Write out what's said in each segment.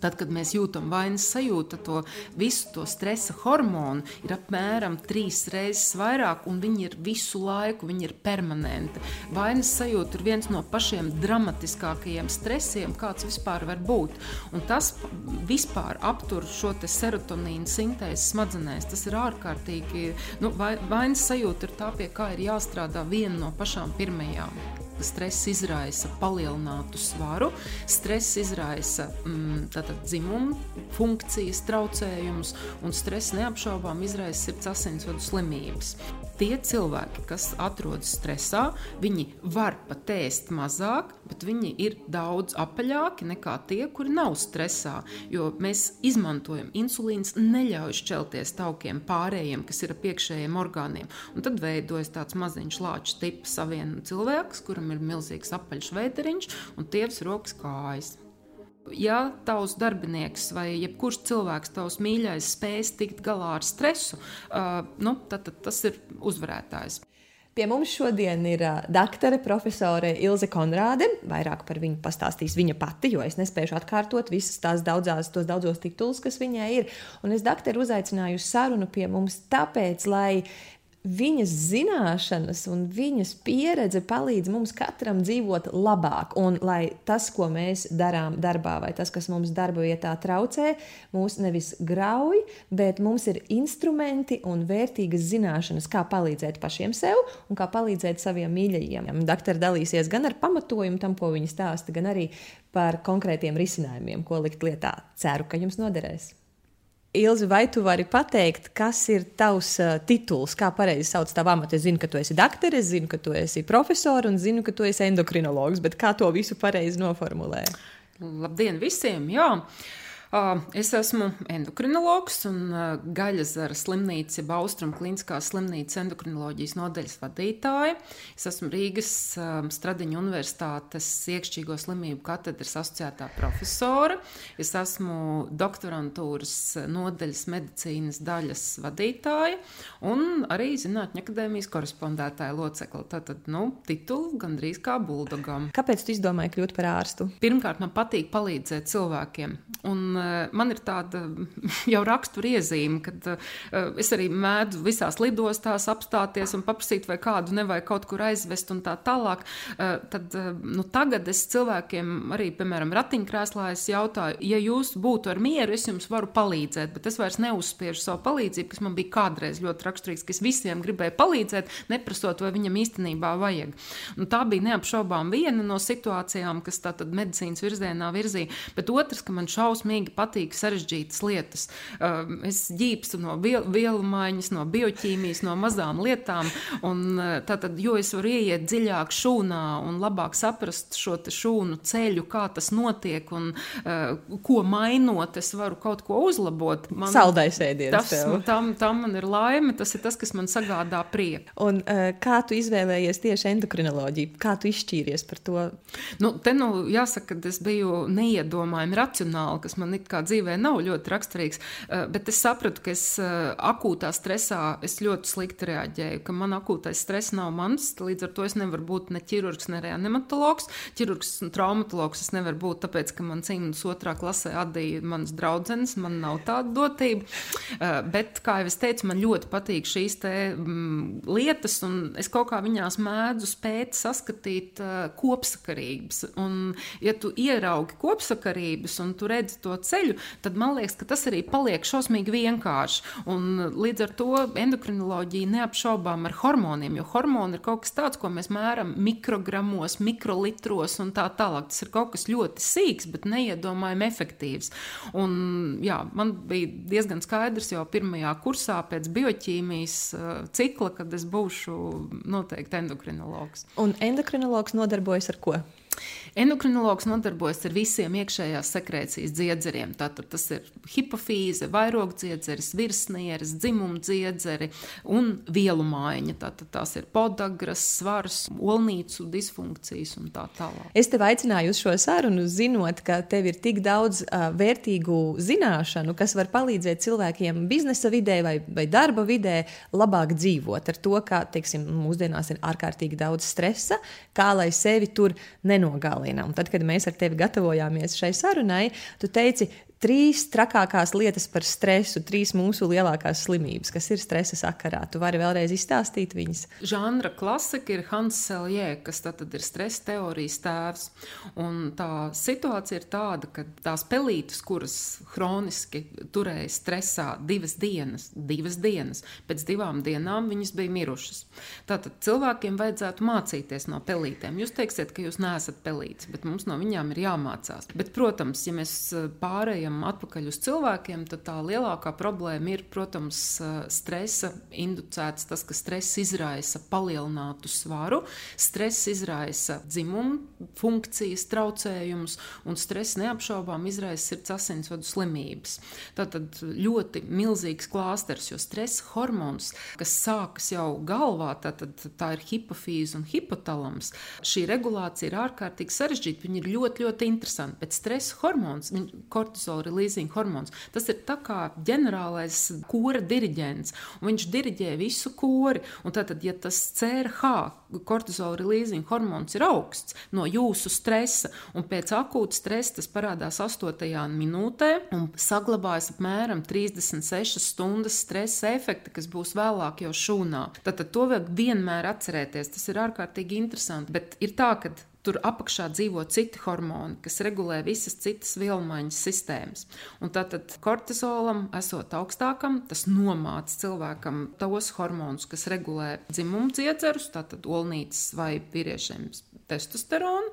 Tad, kad mēs jūtam vainas sajūtu, to visu to stresa hormonu ir apmēram trīs reizes vairāk, un viņi ir visu laiku, viņi ir permanenti. Vainas sajūta ir viens no pašiem dramatiskākajiem stresiem, kāds vispār var būt. Un tas vispār aptur šo serotonīnu sintēzi smadzenēs. Tas ir ārkārtīgi. Nu, vainas sajūta ir tā, pie kā ir jāstrādā viena no pašām pirmajām. Stress izraisa palielinātu svaru, stress izraisa mm, dzimumu funkcijas traucējumus, un stress neapšaubām izraisa sirds asinsvadu slimības tie cilvēki, kas atrodas stresā, viņi var pat ēst mazāk, bet viņi ir daudz apaļāki nekā tie, kuri nav stresā. Jo mēs izmantojam insulīns, neļauj šķelties taukiem pārējiem, kas ir ap iekšējiem orgāniem. Un tad veidojas tāds maziņš lāča tips savienu cilvēks, kuram ir milzīgs apaļš veiteriņš un tievs rokas kājas. Ja tavs darbinieks vai jebkurš cilvēks, tavs mīļais, spēs tikt galā ar stresu, nu, tad, tad tas ir uzvarētājs. Pie mums šodien ir doktore, profesore Ilze Konrāde. Vairāk par viņu pastāstīs viņa pati, jo es nespēju atkārtot visas tās daudzās, tos daudzos titulus, kas viņai ir. Un es doktoru uzaicināju uz sarunu pie mums tāpēc, lai viņas zināšanas un viņas pieredze palīdz mums katram dzīvot labāk. Un lai tas, ko mēs darām darbā, vai tas, kas mums darba vietā traucē, mūs nevis grauj, bet mums ir instrumenti un vērtīgas zināšanas, kā palīdzēt pašiem sev un kā palīdzēt saviem mīļajiem. Doktori dalīsies gan ar pamatojumu tam, ko viņi stāsta, gan arī par konkrētiem risinājumiem, ko likt lietā. Ceru, ka jums noderēs. Ilzi, vai tu vari pateikt, kas ir tavs uh, tituls, kā pareizi sauc tavu amatu? Es zinu, ka tu esi doktore, es zinu, ka tu esi profesors un zinu, ka tu esi endokrinologs, bet kā to visu pareizi noformulē? Labdien visiem! Jā. Es esmu endokrinologs un Gaļas slimnīcas, jeb Austrum klīniskās slimnīcas endokrinoloģijas nodaļas vadītāja. Es esmu Rīgas Stradiņa Universitātes iekšķīgo slimību katedras asociētā profesora. Es esmu doktorantūras nodaļas medicīnas daļas vadītāja un arī Zinātņu akadēmijas korespondētāja locekla. Tātad, nu, titulu gandrīz kā buldogam. Kāpēc tu izdomāji kļūt par ārstu? Pirmkārt, man patīk palīdzēt cilvēkiem. Un man ir tāda jau rakstura iezīme, ka eh, es arī mēdzu visās lidostās apstāties un paprasīt, vai kādu nevajag kaut kur aizvest un tā tālāk. Eh, tad, nu, tagad es cilvēkiem arī, piemēram, ratiņkrēslā es jautāju, ja jūs būtu ar mieru, es jums varu palīdzēt, bet es vairs neuzspiežu savu palīdzību, kas man bija kādreiz ļoti raksturīgs, ka es visiem gribēju palīdzēt, neprasot, vai viņam īstenībā vajag. Un tā bija neapšaubām viena no situācijām, kas tātad medicīnas virzienā virzīja, bet otrs, ka man šausmīgi ārkārtīgi patīk sarežģītas lietas. Um, es ģīpstu no vielu maiņas, no bioķīmijas, no mazām lietām. Un, uh, tātad, jo es varu ieiet dziļāk šūnā un labāk saprast šo šūnu ceļu, kā tas notiek un uh, ko mainot, es varu kaut ko uzlabot. Man, Saldais ēdiens. Tas, tev. tam, tam man ir laime, tas ir tas, kas man sagādā prieku. Un, uh, kā tu izvēlējies tieši endokrinoloģiju? Kā tu izšķīries par to? Nu, te nu jāsaka, ka es biju neiedomājami racionāli, kas man it kā dzīvē nav ļoti raksturīgs, eh, bet es sapratu, ka es eh, akūtā stresā es ļoti slikti reaģēju, ka man akūtais stress nav mans, līdz ar to es nevaru būt ne ķirurgs, ne reanimatologs. Ķirurgs un traumatologs es nevaru būt, tāpēc, ka man cīnus otrā klasē atdīja manas draudzenes, man nav tāda dotība. Eh, bet, kā jau es teicu, man ļoti patīk šīs te mm, lietas, un es kaut kā viņās mēdzu spēt saskatīt kopsakarības. Un, ja tu ieraugi kopsakarības un tu redzi to ceļu, tad man liekas, ka tas arī paliek šausmīgi vienkārši. Un līdz ar to endokrinoloģija neapšaubām ar hormoniem, jo hormoni ir kaut kas tāds, ko mēs mēram mikrogramos, mikrolitros un tā tālāk. Tas ir kaut kas ļoti sīks, bet neiedomājami efektīvs. Un, jā, man bija diezgan skaidrs jau pirmajā kursā pēc bioķīmijas uh, cikla, kad es būšu noteikti endokrinologs. Un endokrinologs nodarbojas ar ko? Endokrinologs nodarbojas ar visiem iekšējās sekrēcijas dziedzeriem. Tātad tas ir hipofīze, vairogdziedzeris, virsnieris, dzimumdziedzeri un vielu maiņa. Tātad tās ir podagras, svars, olnīcu disfunkcijas un tā tālāk. Es tev aicināju uz šo sarunu, zinot, ka tev ir tik daudz uh, vērtīgu zināšanu, kas var palīdzēt cilvēkiem biznesa vidē vai, vai darba vidē labāk dzīvot ar to, ka, teiksim, mūsdienās ir ārkārtīgi daudz stresa, kā lai sevi tur nenokļūtu nenogalina. Un tad, kad mēs ar tevi gatavojāmies šai sarunai, tu teici, trīs trakākās lietas par stresu, trīs mūsu lielākās slimības, kas ir stresa sakarā. Tu vari vēlreiz izstāstīt viņas. Žanra klasika ir Hans Seljē, kas tad ir stresa teorijas tēvs. Un tā situācija ir tāda, ka tās pelītes, kuras hroniski turēja stresā divas dienas, divas dienas, pēc divām dienām viņas bija mirušas. Tātad cilvēkiem vajadzētu mācīties no pelītēm. Jūs teiksiet, ka jūs neesat pelītes, bet mums no viņām ir jāmācās. Bet, protams, ja mēs pārējām ejam atpakaļ uz cilvēkiem, tad tā lielākā problēma ir, protams, stresa inducēts. Tas, ka stress izraisa palielinātu svaru, stress izraisa dzimumu funkcijas traucējumus, un stress neapšaubām izraisa sirds asinsvadu slimības. Tātad ļoti milzīgs klāsters, jo stresa hormons, kas sākas jau galvā, tātad tā ir hipofīze un hipotalams. Šī regulācija ir ārkārtīgi sarežģīta, viņa ir ļoti, ļoti interesanta. Bet stresa hormons, kortizols, kortizolreleasing hormons. Tas ir tā kā ģenerālais kora diriģents. Viņš diriģē visu kori. Tātad, ja tas CRH, kortizolreleasing hormons, ir augsts no jūsu stresa, un pēc akūta stresa tas parādās 8. minūtē un saglabājas apmēram 36 stundas stresa efekta, kas būs vēlāk jau šūnā. Tātad to vajag vienmēr atcerēties. Tas ir ārkārtīgi interesanti. Bet ir tā, ka Tur apakšā dzīvo citi hormoni, kas regulē visas citas vielmaiņas sistēmas. Un tātad kortizolam, esot augstākam, tas nomāca cilvēkam tos hormonus, kas regulē dzimumu dziedzerus, tātad olnītes vai vīriešiem testosteronu,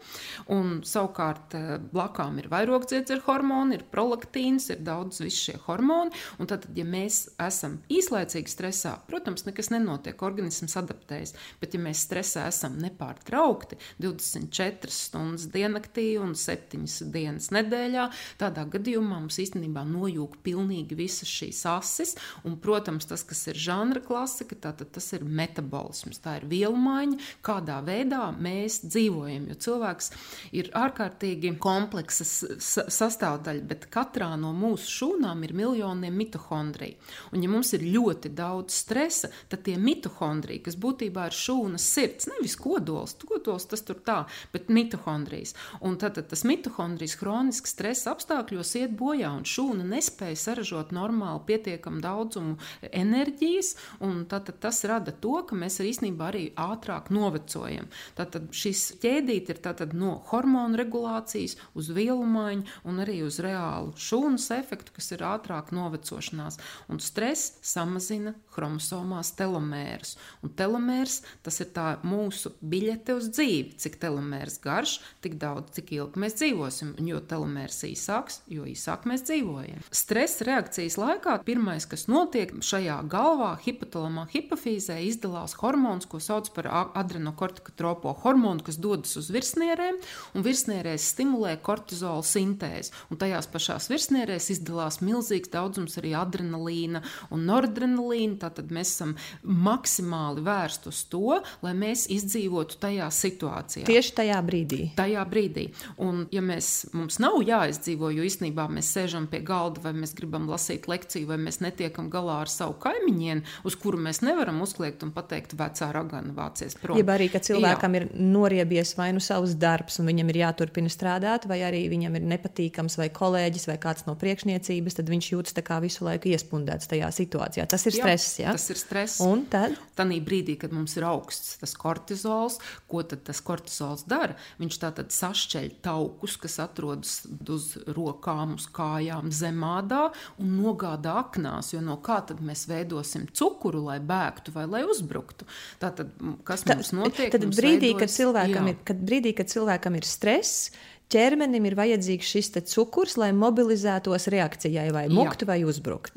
un savukārt eh, blakām ir vairogdziedzera hormoni, ir prolaktīns, ir daudz visu šie hormoni, tad, ja mēs esam īslaicīgi stresā, protams, nekas nenotiek, organisms adaptējas, bet ja mēs stresā esam nepārtraukti 24 stundas diennaktī un 7 dienas nedēļā, tādā gadījumā mums īstenībā nojūg pilnīgi visas šīs asis, un, protams, tas, kas ir žanra klasika, tātad tas ir metabolisms, tā ir vielu maiņa, kādā veidā mēs dzīvojam dzīvojam. Jo cilvēks ir ārkārtīgi kompleksa sastāvdaļa, bet katrā no mūsu šūnām ir miljoniem mitohondriju. Un, ja mums ir ļoti daudz stresa, tad tie mitohondriji, kas būtībā ir šūnas sirds, nevis kodols, kodols tas tur tā, bet mitohondrijas. Un tad, tad tas mitohondrijs hroniski stresa apstākļos iet bojā, un šūna nespēja saražot normāli pietiekamu daudzumu enerģijas, un tad, tad tas rada to, ka mēs īstenībā arī ātrāk novecojam. Tātad šis ķēdīte ir no hormonu regulācijas uz vielu maiņu un arī uz reālu šūnas efektu, kas ir ātrāk novecošanās. Un stress samazina chromosomās telomērus. Un telomērs tas ir tā mūsu biļete uz dzīvi. Cik telomērs garš, tik daudz, cik ilgi mēs dzīvosim. Un jo telomērs īsāks, jo īsāk mēs dzīvojam. Stresa reakcijas laikā pirmais, kas notiek šajā galvā, hipotalamā hipofīzē, izdalās hormons, ko sauc par adrenokortikotropo hormonu, kas dodas uz virsnierēm, un virsnierēs stimulē kortizola sintēzi. Un tajās pašās virsnierēs izdalās milzīgs daudzums arī adrenalīna un noradrenalīna. Tātad mēs esam maksimāli vērsti uz to, lai mēs izdzīvotu tajā situācijā. Tieši tajā brīdī. Tajā brīdī. Un, ja mēs, mums nav jāizdzīvo, jo īstenībā mēs sēžam pie galda, vai mēs gribam lasīt lekciju, vai mēs netiekam galā ar savu kaimiņienu, uz kuru mēs nevaram uzkliegt un pateikt, vecā ragana vācies prom. Jeb arī, ka cilvēkam Jā. ir noriebies izdevies vai nu savs darbs, un viņam ir jāturpina strādāt, vai arī viņam ir nepatīkams vai kolēģis vai kāds no priekšniecības, tad viņš jūtas visu laiku iespundēts tajā situācijā. Tas ir stress. Jā? Tas ir stress. Un tad? Tanī brīdī, kad mums ir augsts tas kortizols, ko tad tas kortizols dara? Viņš tātad sašķeļ taukus, kas atrodas uz rokām, uz kājām, zemādā un nogādā aknās. Jo no kā tad mēs veidosim cukuru, lai bēgtu vai lai uzbruktu? Tātad, kas mums notiek? Tad brīdī, veidos, kad cilvēkam cilvēkam ir, kad brīdī, kad cilvēkam ir stress, ķermenim ir vajadzīgs šis cukurs, lai mobilizētos reakcijai, vai mukt, Jā. vai uzbrukt.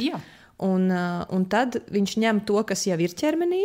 Un, un tad viņš ņem to, kas jau ir ķermenī,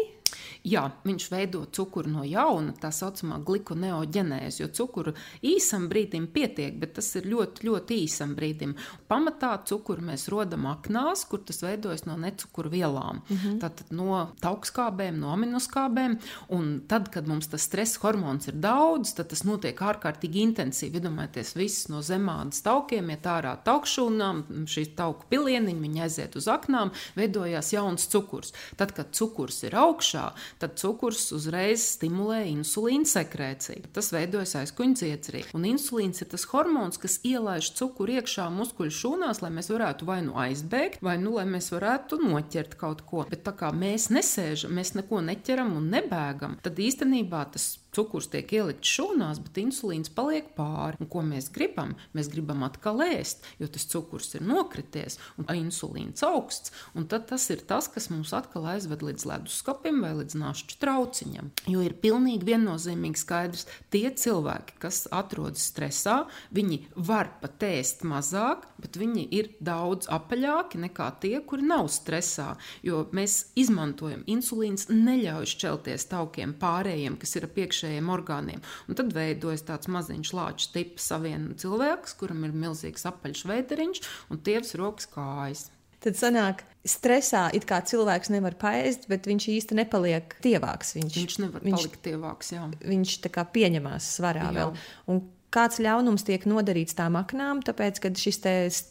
Jā, viņš veido cukuru no jauna, tā saucamā glikoneoģenēze, jo cukuru īsam brīdim pietiek, bet tas ir ļoti, ļoti īsam brīdim. Pamatā cukuru mēs rodam aknās, kur tas veidojas no necukuru vielām. Mm -hmm. Tātad no taukskābēm, no aminoskābēm, un tad, kad mums tas stresa hormons ir daudz, tad tas notiek ārkārtīgi intensīvi. Iedomājieties, viss no zemādas taukiem iet ārā taukšūnām, šī tauku pilieniņa, viņi aiziet uz aknām, veidojās jauns cukurs. Tad, kad cukurs ir augšā, tad cukurs uzreiz stimulē insulīna sekrēciju. Tas veidojas aizkuņa dziedzerī. Un insulīns ir tas hormons, kas ielaiž cukuru iekšā muskuļu šūnās, lai mēs varētu vai nu aizbēgt, vai nu lai mēs varētu noķert kaut ko. Bet tā kā mēs nesēžam, mēs neko neķeram un nebēgam, tad īstenībā tas cukurs tiek ielikts šūnās, bet insulīns paliek pāri. Un ko mēs gribam? Mēs gribam atkal ēst, jo tas cukurs ir nokrities un insulīns augsts. Un tad tas ir tas, kas mums atkal aizved līdz leduskapim vai līdz našķu trauciņam. Jo ir pilnīgi viennozīmīgi skaidrs, tie cilvēki, kas atrodas stresā, viņi var pat ēst mazāk, bet viņi ir daudz apaļāki nekā tie, kuri nav stresā. Jo mēs izmantojam insulīns, neļauj šķelties taukiem pārējiem, kas ir piekšā iekšējiem orgāniem. Un tad veidojas tāds maziņš lāča tips savienu cilvēks, kuram ir milzīgs apaļš veiteriņš un tievs rokas kājas. Tad sanāk, stresā it kā cilvēks nevar paēst, bet viņš īsti nepaliek tievāks. Viņš, viņš nevar viņš, palikt tievāks, jā. Viņš tā kā pieņemās svarā jā. vēl. Un kāds ļaunums tiek nodarīts tām aknām, tāpēc, ka šis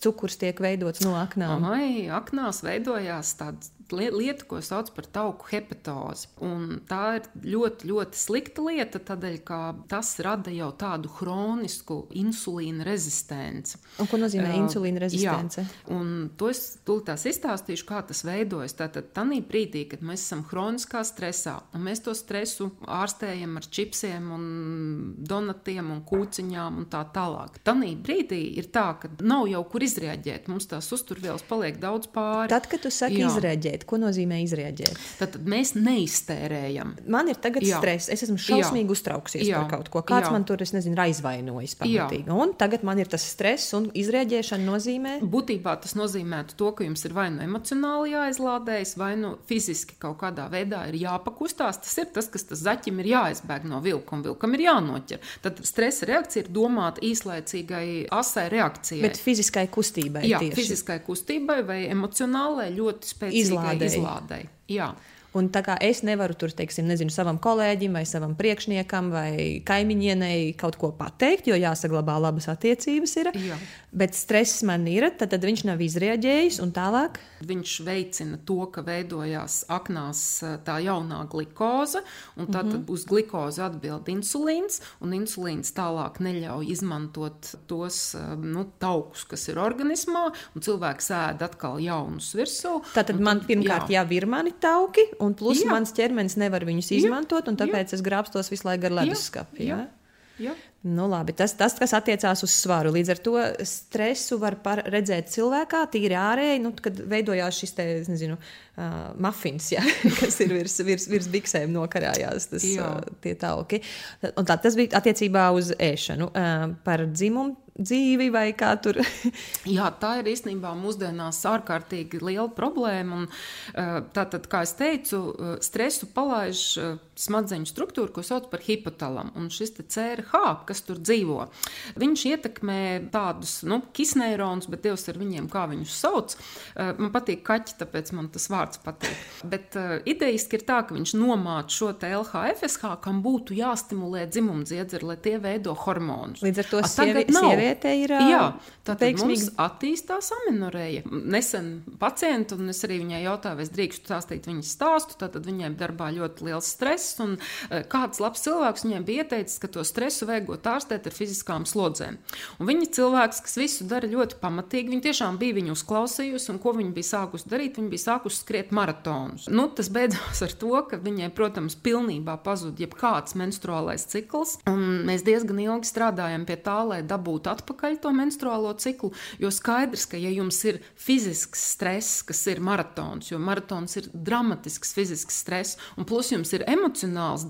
cukurs tiek veidots no aknām? Ai, aknās veidojās tāds lieta, ko sauc par tauku hepatozi. Un tā ir ļoti, ļoti slikta lieta, tādēļ, ka tas rada jau tādu hronisku insulīna rezistenci. Un ko nozīmē uh, insulīna rezistence? Jā, un to es tūlītās izstāstīšu, kā tas veidojas. Tātad, tanī brīdī, kad mēs esam hroniskā stresā, un mēs to stresu ārstējam ar čipsiem un donatiem un kūciņām un tā tālāk. Tanī brīdī ir tā, ka nav jau kur izrēģēt. Mums tās uzturvielas paliek daudz pāri. Tad, kad tu saki Jā. Izrēģēt? Ko nozīmē izreaģēt? Tad mēs neiztērējam. Man ir tagad Jā. stress, es esmu šausmīgi Jā. uztraukusies Jā. par kaut ko. Kāds Jā. man tur, es nezinu, aizvainojis pamatīgi. Jā. Un tagad man ir tas stress un izreaģēšana nozīmē? Būtībā tas nozīmē to, ka jums ir vai nu emocionāli jāizlādējas, vai nu fiziski kaut kādā veidā ir jāpakustās. Tas ir tas, kas tas zaķim ir jāizbēg no vilka un vilkam ir jānoķer. Tad stresa reakcija ir domāta īslaicīgai asai reakcijai. Bet fiziskai kustībai. Jā, tieši. fiziskai kustībai vai emocionālai ļoti spēcīgai izlādēji. izlādēji. Jā. Un tā kā es nevaru tur, teiksim, nezinu, savam kolēģim vai savam priekšniekam vai kaimiņienei kaut ko pateikt, jo jāsaglabā labas attiecības. Ir, Jā. Bet stress man ir, tad, tad viņš nav izrēģējis un tālāk. Viņš veicina to, ka veidojās aknās tā jaunā glikoze, un tad mm -hmm. uz glikozi atbild insulīns, un insulīns tālāk neļauj izmantot tos nu, taukus, kas ir organismā, un cilvēks ēd atkal jaunus virsū. Tātad man pirmkārt jā. jau ir mani tauki, un plus jā. mans ķermenis nevar viņus izmantot, un tāpēc jā. es grābstos visu laiku ar leduskapi. Jā. Jā. Jā. Nu, labi, tas, tas, kas attiecās uz svaru. Līdz ar to stresu var redzēt cilvēkā, tīri ārēji, nu, kad veidojās šis te, nezinu, uh, mafins, ja, kas ir virs, virs, virs biksēm nokarājās, tas, uh, tie tauki. Un tā tas bija attiecībā uz ēšanu. Uh, par dzimumu dzīvi vai kā tur. Jā, tā ir īstenībā mūsdienās ārkārtīgi liela problēma. Un, tātad, kā jau teicu, stresu palaiž smadzeņu struktūru, ko sauc par hipotalamu. Un šis CRH, kas tur dzīvo, viņš ietekmē tādus nu, kisneironus, bet Dievs ar viņiem, kā viņus sauc. Man patīk kaķi, tāpēc man tas vārds patīk. Bet uh, idejiski ir tā, ka viņš nomāca šo LHFSH, kam būtu jāstimulē dzimumdziedzeri, lai tie veido hormonus. Līdz ar to sievi, sieviete ir. Jā, tātad veiksmīgi... mums attīstās aminoreja. Nesen pacienti, un es arī viņai jautāju, vai es drīkstu stāstīt viņas stāstu, tad viņai darbā ļoti liels stress, un uh, kāds labs cilvēks viņai bija ieteicis, ka to stresu vajag ārstēt ar fiziskām slodzēm. Un viņa cilvēks, kas visu dara ļoti pamatīgi, viņa tiešām bija viņu uzklausījusi, un ko viņa bija sākusi darīt, viņa bija sākusi skriet maratonus. Nu, tas beidzās ar to, ka viņai, protams, pilnībā pazuda jebkāds menstruālais cikls, un mēs diezgan ilgi strādājam pie tā, lai dabūtu atpakaļ to menstruālo ciklu, jo skaidrs, ka ja jums ir fizisks stress, kas ir maratons, jo maratons ir dramatisks fizisks stress, un plus jums ir emocionāls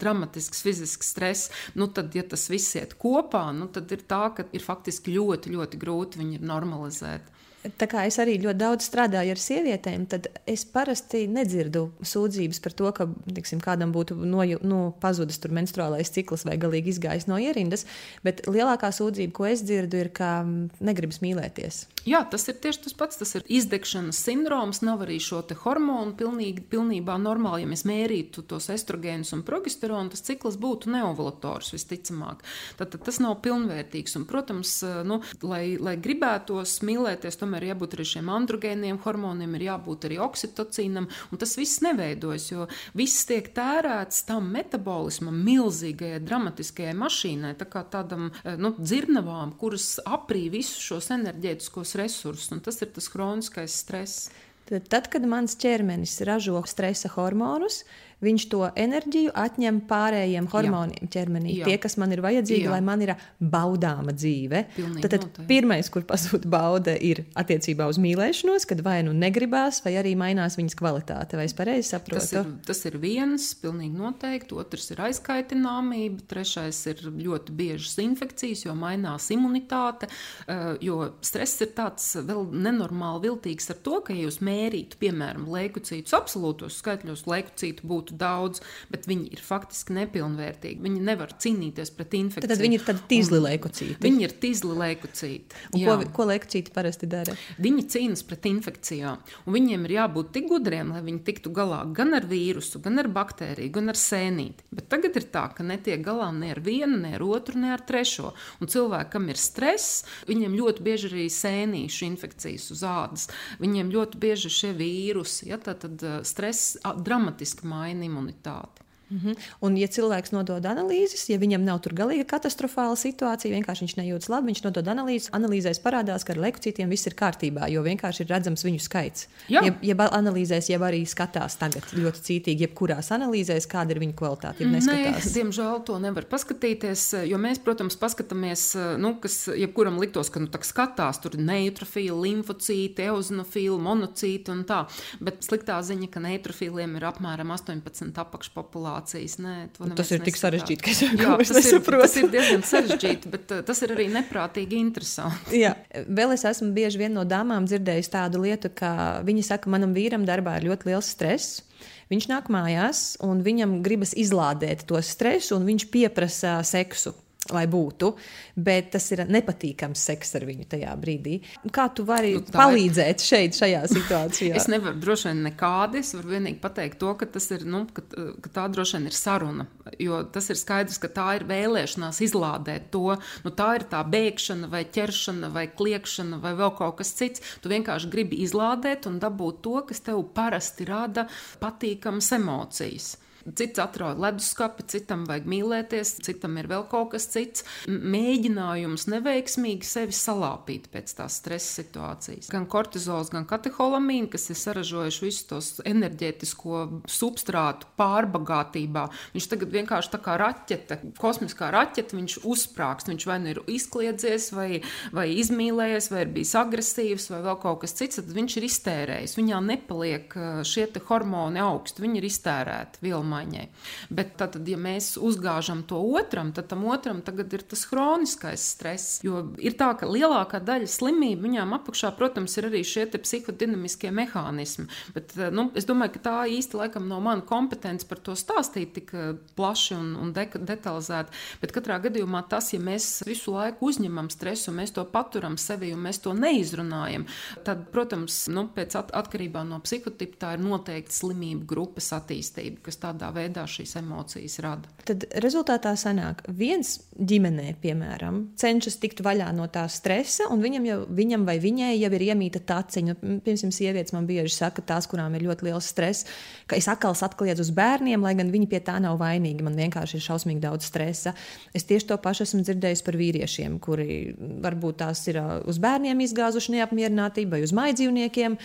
dramatisks fizisks stress, nu tad, ja tas viss iet kopā, nu tad ir tā, ka ir faktiski ļoti, ļoti grūti viņu normalizēt. Tā kā es arī ļoti daudz strādāju ar sievietēm, tad es parasti nedzirdu sūdzības par to, ka tiksim, kādam būtu no, nu, pazudis menstruālais cikls vai galīgi izgājis no ierindas. Bet lielākā sūdzība, ko es dzirdu, ir, ka negribas mīlēties. Jā, tas ir tieši tas pats. Tas ir izdegšanas sindroms, nav arī šo hormonu pilnīgi, pilnībā normāli. Ja mēs mērītu tos estrogēnus un progesteronu, tas cikls būtu neovulators visticamāk. Tad, tad tas nav pilnvērtīgs. Un, protams, nu, lai, lai gribētos mīlēties, tomēr jābūt arī šiem androgēniem hormoniem, ir jābūt arī oksitocīnam, tas viss neveidojas, jo viss tiek tērēts tam metabolismam, milzīgajai, dramatiskajai mašīnai, tā kā tādam eh, nu, dzirnavām, kuras aprī visus šos enerģētiskos resursus, un tas ir tas kroniskais stress. Tad, kad mans ķermenis ražo stresa hormonus, viņš to enerģiju atņem pārējiem hormoniem Jā. ķermenī. Jā. Tie, kas man ir vajadzīgi, Jā. lai man ir baudāma dzīve. Pilnīgi tad, tad pirmais, kur pazūd bauda, ir attiecībā uz mīlēšanos, kad vai nu negribās, vai arī mainās viņas kvalitāte. Vai es pareizi saprotu? Tas ir, tas ir viens, pilnīgi noteikti. Otrs ir aizkaitināmība, trešais ir ļoti biežas infekcijas, jo mainās imunitāte. Eh, jo stress ir tāds vēl nenormāli viltīgs ar to, ka, ja jūs mērītu, piemēram, leukocītus absolūtos skaitļos, leukocītu būtu būtu daudz, bet viņi ir faktiski nepilnvērtīgi. Viņi nevar cīnīties pret infekciju. Tad viņi ir tādi tīzli leukocīti. Viņi ir tīzli leukocīti. Ko, ko leukocīti parasti dara? Viņi cīnās pret infekcijām. Viņiem ir jābūt tik gudriem, lai viņi tiktu galā gan ar vīrusu, gan ar baktēriju, gan ar sēnīti. Bet tagad ir tā, ka netiek galā ne ar vienu, ne ar otru, ne ar trešo. Un cilvēkam ir stress, viņiem ļoti bieži arī sēnīšu infekcijas uz ādas. Viņiem ļoti bieži šie vīrusi, ja, tad, eh, stress dramatiski maina imunitāti. Mm -hmm. Un, ja cilvēks nodod analīzes, ja viņam nav tur galīgi katastrofāla situācija, vienkārši viņš nejūtas labi, viņš nodod analīzes, analīzēs parādās, ka ar leukocītiem viss ir kārtībā, jo vienkārši ir redzams viņu skaits. Jā. Ja, ja analīzēs, jau arī skatās tagad ļoti cītīgi, jebkurās analīzēs, kāda ir viņu kvalitāte. Nē, diemžēl to nevar paskatīties, jo mēs, protams, paskatāmies, nu, kas jebkuram liktos, ka nu, skatās tur neitrofīli, limfocīti, eozinofīli, monocīti un tā. Bet sliktā ziņa, ka neitrofīliem ir apmēram 18 apakšpopulācija situācijas. Nē, tas ir tik sarežģīti, ka es jau tas ir, tas ir diezgan sarežģīti, bet uh, tas ir arī neprātīgi interesanti. Jā. Vēl es esmu bieži vien no dāmām dzirdējusi tādu lietu, ka viņi saka, manam vīram darbā ir ļoti liels stress. Viņš nāk mājās, un viņam gribas izlādēt to stresu, un viņš pieprasa seksu lai būtu, bet tas ir nepatīkams seks ar viņu tajā brīdī. Kā tu vari nu, palīdzēt ir... šeit, šajā situācijā? es nevaru droši vien nekādi. Es varu vienīgi pateikt to, ka, ir, nu, ka, ka tā droši vien ir saruna. Jo tas ir skaidrs, ka tā ir vēlēšanās izlādēt to. Nu, tā ir tā bēgšana, vai ķeršana, vai kliekšana, vai vēl kaut kas cits. Tu vienkārši gribi izlādēt un dabūt to, kas tev parasti rada patīkamas emocijas. Cits atrod leduskapi, citam vajag mīlēties, citam ir vēl kaut kas cits. Mēģinājums neveiksmīgi sevi salāpīt pēc tās stresa situācijas. Gan kortizols, gan kateholamīna, kas ir saražojuši visus tos enerģētisko substrātu pārbagātībā. Viņš tagad vienkārši tā kā raķete, kosmiskā raķete, viņš uzsprāgst. Viņš vai nu ir izkliedzies, vai, vai izmīlējies, vai ir bijis agresīvs, vai vēl kaut kas cits, tad viņš ir iztērējis. Viņā nepaliek šie hormoni augsti, viņi ir iztērēti vilni pārmaiņai. Bet tad, ja mēs uzgāžam to otram, tad tam otram tagad ir tas hroniskais stress. Jo ir tā, ka lielākā daļa slimību viņām apakšā, protams, ir arī šie psihodinamiskie mehānismi. Bet, eh, nu, es domāju, ka tā īsti laikam nav mana kompetence par to stāstīt tik eh, plaši un, un de detalizēti. Bet katrā gadījumā tas, ja mēs visu laiku uzņemam stresu, mēs to paturam sevi un mēs to neizrunājam, tad, protams, nu, at atkarībā no psihotipa tā ir noteikti slimību grupas attīstība, kas tādā kādā veidā šīs emocijas rada. Tad rezultātā sanāk, viens ģimenē, piemēram, cenšas tikt vaļā no tā stresa, un viņam, jau, viņam vai viņai jau ir iemīta taciņa. Piemēram, sievietes man bieži saka, tās, kurām ir ļoti liels stress, ka es atkal atkliedzu uz bērniem, lai gan viņi pie tā nav vainīgi. Man vienkārši ir šausmīgi daudz stresa. Es tieši to pašu esmu dzirdējis par vīriešiem, kuri varbūt tās ir uz bērniem izgāzuši neapmierinātību, vai uz maidzīvniekiem,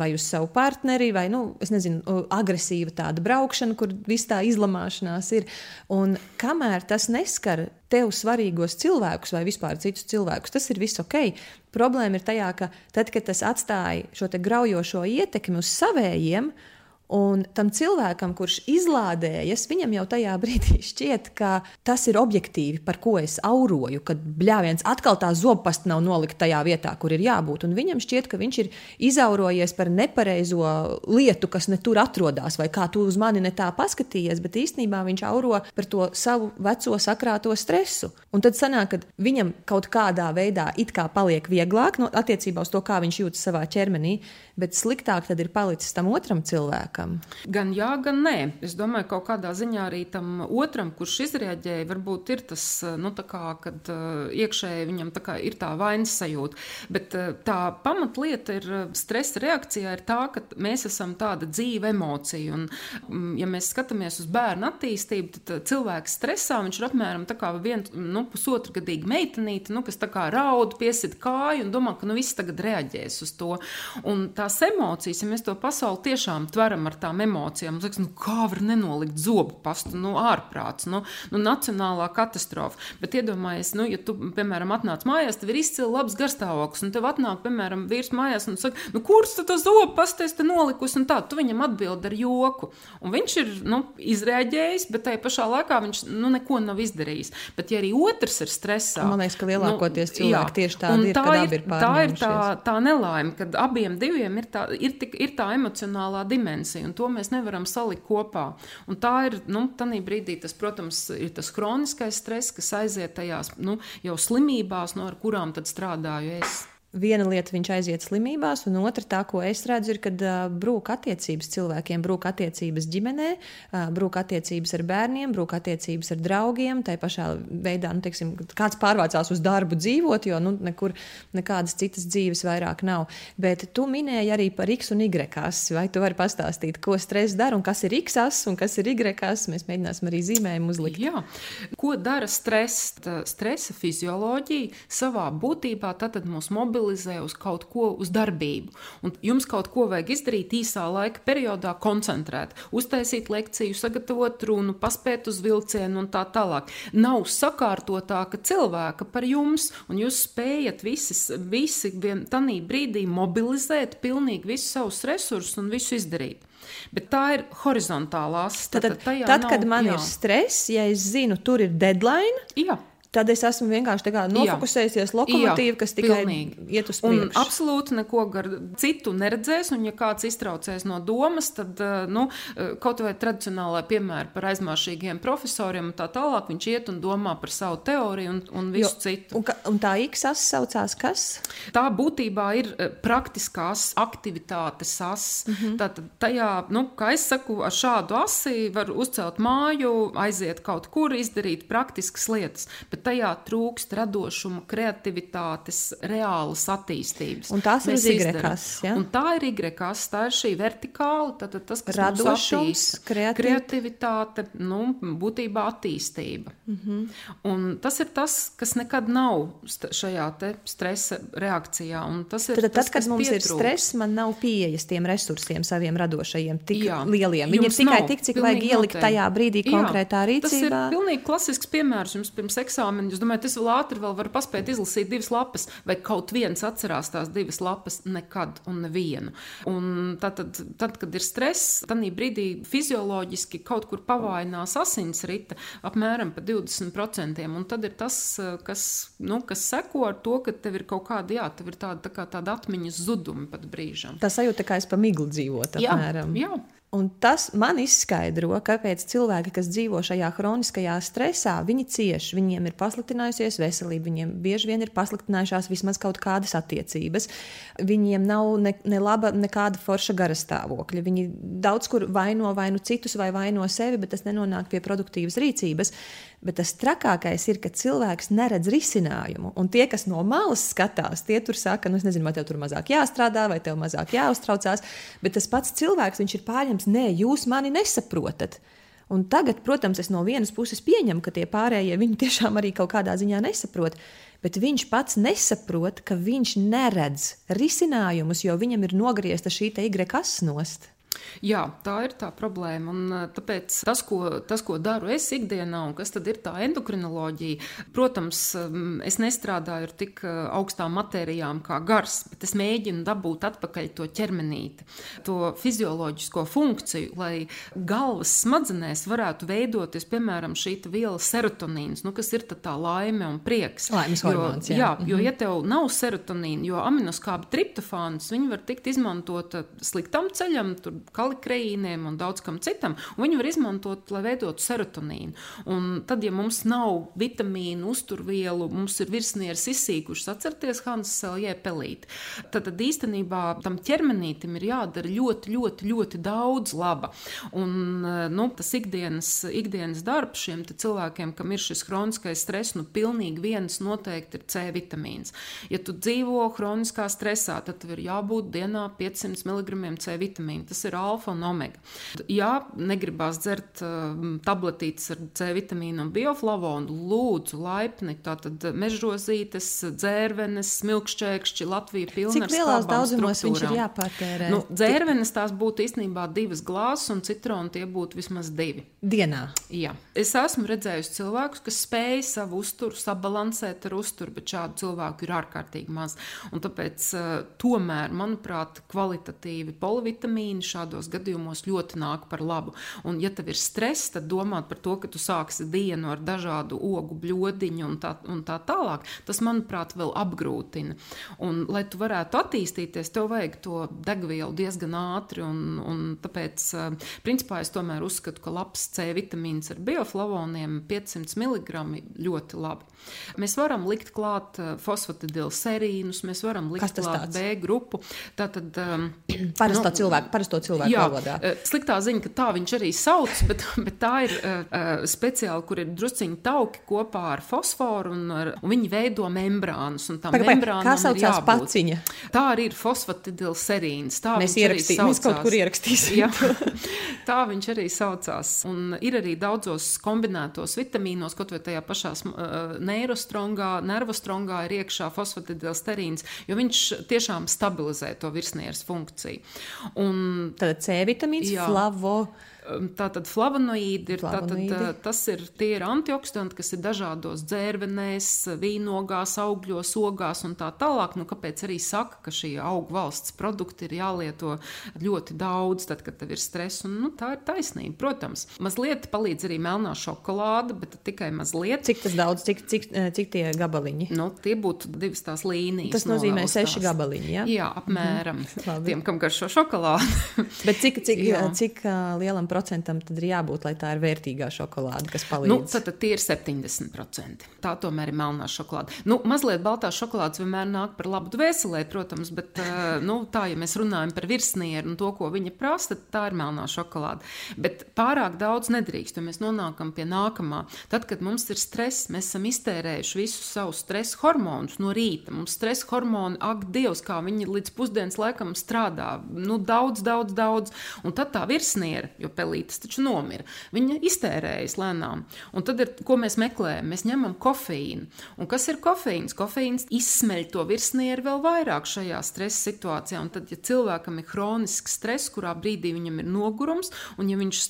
vai uz savu partneri, vai, nu, es nezinu, agresīva tāda braukšana, kur viss tā izlamāšanās ir. Un kamēr tas neskar tev svarīgos cilvēkus vai vispār citus cilvēkus, tas ir viss ok. Problēma ir tajā, ka tad, kad tas atstāja šo graujošo ietekmi uz savējiem, Un tam cilvēkam, kurš izlādējas, viņam jau tajā brīdī šķiet, ka tas ir objektīvi, par ko es auroju, kad bļāviens atkal tā zobpasta nav nolikta tajā vietā, kur ir jābūt. Un viņam šķiet, ka viņš ir izaurojies par nepareizo lietu, kas ne tur atrodas, vai kā tu uz mani ne tā paskatījies, bet īstenībā viņš auro par to savu veco sakrāto stresu. Un tad sanāk, ka viņam kaut kādā veidā it kā paliek vieglāk no, attiecībā uz to, kā viņš jūtas savā ķermenī, bet sliktāk tad ir palicis tam otram cilvēkam cilvēkam? Gan jā, gan nē. Es domāju, ka kaut kādā ziņā arī tam otram, kurš izrēģēja, varbūt ir tas, nu, kā, kad uh, iekšēji viņam tā ir tā vainas sajūta. Bet uh, tā pamatlieta ir stresa reakcijā, ir tā, ka mēs esam tāda dzīva emocija. Un, um, ja mēs skatāmies uz bērnu attīstību, tad cilvēks stresā viņš ir apmēram tā kā viens, nu, pusotra gadīga meitenīte, nu, kas tā kā raud, piesit kāju un domā, ka nu viss tagad reaģēs uz to. Un tās emocijas, ja mēs to pasauli tiešām tveram ar tām emocijām, tad nu, kā var nenolikt zobu pastu, nu, ārprāts, nu, nu, nacionālā katastrofa. Bet iedomājies, nu, ja tu, piemēram, atnāc mājās, tev ir izcili labs garstāvoklis, un tev atnāk, piemēram, vīrs mājās un saka, nu, kurš tu to zobu pastu esi nolikusi, un tā, tu viņam atbild ar joku. Un viņš ir, nu, izrēģējis, bet tajā pašā laikā viņš, nu, neko nav izdarījis. Bet, ja arī otrs ir stresā, man liekas, ka lielākoties nu, cilvēki jā, tieši tādi ir, tā ir, ir tā ir tā, tā nelaime, kad abiem diviem ir tā, ir, tik, ir tā emocionālā dimensija, un to mēs nevaram salikt kopā. Un tā ir, nu, tādā brīdī tas, protams, ir tas kroniskais stress, kas aiziet tajās nu, jau slimībās, no kurām tad strādāju es. Viena lieta viņš aiziet slimībās, un otra tā, ko es redzu, ir, kad uh, brūk attiecības cilvēkiem, brūk attiecības ģimenē, uh, brūk attiecības ar bērniem, brūk attiecības ar draugiem. Tā pašā veidā, nu, teiksim, kāds pārvācās uz darbu dzīvot, jo nu, nekur nekādas citas dzīves vairāk nav. Bet tu minēji arī par X un Y asi. Vai tu vari pastāstīt, ko stress dara un kas ir X as un kas ir Y as? Mēs mēģināsim arī zīmējumu uzlikt. Jā. Ko dara stress? Stresa fizioloģija savā būtībā tad mūs mobilizē mobilizē uz kaut ko, uz darbību. Un jums kaut ko vajag izdarīt īsā laika periodā, koncentrēt, uztaisīt lekciju, sagatavot runu, paspēt uz vilcienu un tā tālāk. Nav sakārtotāka cilvēka par jums, un jūs spējat visis, visi tajā brīdī mobilizēt pilnīgi visus savus resursus un visu izdarīt. Bet tā ir horizontālā stāvokļa. Tad, tad, tad nav, kad man jā. ir stress, ja es zinu, tur ir deadline, jā tad es esmu vienkārši nofokusējusies lokomotīva, kas tikai Pilnīgi. iet uz priekšu. Un absolūti neko citu neredzēs, un ja kāds iztraucēs no domas, tad, eh, nu, eh, kaut vai tradicionālā piemēra par aizmāršīgiem profesoriem un tā tālāk, viņš iet un domā par savu teoriju un, un visu jo, citu. Un, ka, un tā X as saucās kas? Tā būtībā ir eh, praktiskās aktivitātes as. Mm -hmm. Tātad tajā, nu, kā es saku, ar šādu asi var uzcelt māju, aiziet kaut kur, izdarīt praktiskas lietas. Bet tajā trūkst radošuma, kreativitātes, reālas attīstības. Un tās Mēs ir ygrekas, ja? Un tā ir ygrekas, tā ir šī vertikāla, tad tas, kas radošums, kreativ... kreativitāte, nu, būtībā attīstība. Mm -hmm. Un tas ir tas, kas nekad nav šajā te stresa reakcijā. Un tas ir tad, tas, tad kad mums pietrūks. ir stress, man nav pieejas tiem resursiem saviem radošajiem tik Jā, lieliem. Viņi ir tikai nav, tik, cik vajag ielikt noteikti. tajā brīdī konkrētā rīcībā. Tas ir pilnīgi klasisks piemērs jums pirms eksāmena eksāmenu. Jūs domājat, es vēl ātri vēl varu paspēt izlasīt divas lapas, vai kaut viens atcerās tās divas lapas nekad un nevienu. Un tad, tad, tad kad ir stress, tad brīdī fizioloģiski kaut kur pavājinās asinsrite apmēram pa 20%. Un tad ir tas, kas, nu, kas seko ar to, ka tev ir kaut kāda, jā, tev ir tāda, tā kā tāda atmiņas zuduma pat brīžam. Tas sajūta, kā es pa miglu dzīvotu. Apmēram. Jā, jā. Un tas man izskaidro, kāpēc cilvēki, kas dzīvo šajā kroniskajā stresā, viņi cieš, viņiem ir pasliktinājusies veselība, viņiem bieži vien ir pasliktinājušās vismaz kaut kādas attiecības, viņiem nav ne, ne laba, nekāda forša garastāvokļa. Viņi daudz kur vaino vainu citus vai vaino sevi, bet tas nenonāk pie produktīvas rīcības. Bet tas trakākais ir, ka cilvēks neredz risinājumu. Un tie, kas no malas skatās, tie tur saka, nu, es nezinu, vai tev tur mazāk jāstrādā, vai tev mazāk jāuztraucās. Bet tas pats cilvēks, viņš ir pārņemts, nē, jūs mani nesaprotat. Un tagad, protams, es no vienas puses pieņemu, ka tie pārējie viņi tiešām arī kaut kādā ziņā nesaprot. Bet viņš pats nesaprot, ka viņš neredz risinājumus, jo viņam ir nogriezta šī te Y kasnost. Jā, tā ir tā problēma. Un, tāpēc tas ko, tas, ko daru es ikdienā, un kas tad ir tā endokrinoloģija, protams, es nestrādāju ar tik augstām matērijām kā gars, bet es mēģinu dabūt atpakaļ to ķermenīti, to fizioloģisko funkciju, lai galvas smadzenēs varētu veidoties, piemēram, šī viela serotonīns, nu, kas ir tā laime un prieks. Laimes hormons, jā. jā, jo, mhm. ja tev nav serotonīna, jo aminoskāba triptofāns, viņi var tikt izmantota sliktam ceļam, tur kalikreīniem un daudz kam citam. Un viņi var izmantot, lai veidotu serotonīnu. Un tad, ja mums nav vitamīnu, uzturvielu, mums ir virsnieres izsīkušas, atcerieties, Hansa Seljē pelīt. Tad, tad īstenībā tam ķermenītim ir jādara ļoti, ļoti, ļoti daudz laba. Un nu, tas ikdienas, ikdienas darbs šiem cilvēkiem, kam ir šis kroniskais stress, nu pilnīgi viens noteikti ir C vitamīns. Ja tu dzīvo kroniskā stresā, tad tev ir jābūt dienā 500 mg C vitamīna. Tas ir alfa un omega. Ja negribās dzert uh, tabletītes ar C vitamīnu un bioflavonu, lūdzu, laipni, tātad mežrozītes, dzērvenes, smilkšķēkšķi, Latvija pilna Cik lielās daudzumos viņš ir jāpārtērē? Nu, dzērvenes tās būtu īstenībā divas glāzes un citronu tie būtu vismaz divi. Dienā? Jā. Es esmu redzējusi cilvēkus, kas spēj savu uzturu sabalansēt ar uzturu, bet šādu cilvēku ir ārkārtīgi maz. Un tāpēc uh, tomēr, manuprāt, kvalitatīvi polivitamīni šādos gadījumos ļoti nāk par labu. Un, ja tev ir stress, tad domāt par to, ka tu sāksi dienu ar dažādu ogu bļodiņu un tā, un tā tālāk, tas, manuprāt, vēl apgrūtina. Un, lai tu varētu attīstīties, tev vajag to degvielu diezgan ātri. Un, un tāpēc, uh, principā, es tomēr uzskatu, ka labs C vitamīns ar bioflavoniem 500 mg ļoti labi. Mēs varam likt klāt uh, fosfatidilu serīnus, mēs varam likt klāt tāds? B grupu. Tātad, um, Parasto nu, cilvēku, parasto cilvēku jā, valodā. Uh, sliktā ziņa, ka tā viņš arī sauc, bet, bet tā ir uh, speciāli, kur ir drusciņi tauki kopā ar fosforu un, ar, un viņi veido membrānus. Kā saucās paciņa? Tā arī ir fosfatidila serīns. Tā mēs mēs kaut kur ierakstīsim. jā, tā viņš arī saucās. Un ir arī daudzos kombinētos vitamīnos, kaut vai tajā pašā uh, neirostrongā, nervostrongā ir iekšā fosfatidilsterīns, jo viņš tiešām stabilizē to virsnieres funkciju. Un, C vitamīns, flavo. Tātad flavonoīdi ir, flavonoīdi. Tātad, tas ir, tie ir antioksidanti, kas ir dažādos dzērvenēs, vīnogās, augļos, ogās un tā tālāk. Nu, kāpēc arī saka, ka šī augu valsts produkti ir jālieto ļoti daudz, tad, kad tev ir stress? Un, nu, tā ir taisnība, protams. Mazliet palīdz arī melnā šokolāde, bet tikai mazliet. Cik tas daudz, cik, cik, cik tie gabaliņi? Nu, tie būtu divas tās līnijas. Tas nozīmē seši gabaliņi, jā? Jā, apmēram. Mhm. Tiem, kam garšo šokolādi. bet cik, cik, cik uh, lielam procentam tad ir jābūt, lai tā ir vērtīgā šokolāde, kas palīdz? Nu, tad, tad tie ir 70%. Tā tomēr ir melnā šokolāde. Nu, mazliet baltā šokolādes vienmēr nāk par labu dvēselē, protams, bet uh, nu, tā, ja mēs runājam par virsnieru un to, ko viņa prasa, tad tā ir melnā šokolāde. Bet pārāk daudz nedrīkst, jo mēs nonākam pie nākamā. Tad, kad mums ir stress, mēs esam iztērējuši visus savus stresa hormonus no rīta. Mums stresa hormoni, ak, Dievs, kā viņi līdz pusdienas laikam strādā. Nu, daudz, daudz, daudz. Un tad tā virsniera, jo pelītes taču nomira. Viņa iztērējas lēnām. Un tad ir, ko mēs meklējam? Mēs ņemam kofeīnu. Un kas ir kofeīns? Kofeīns izsmeļ to virsnieru vēl vairāk šajā stresa situācijā. Un tad, ja cilvēkam ir kronisks stress, kurā brīdī viņam ir nogurums, un ja viņš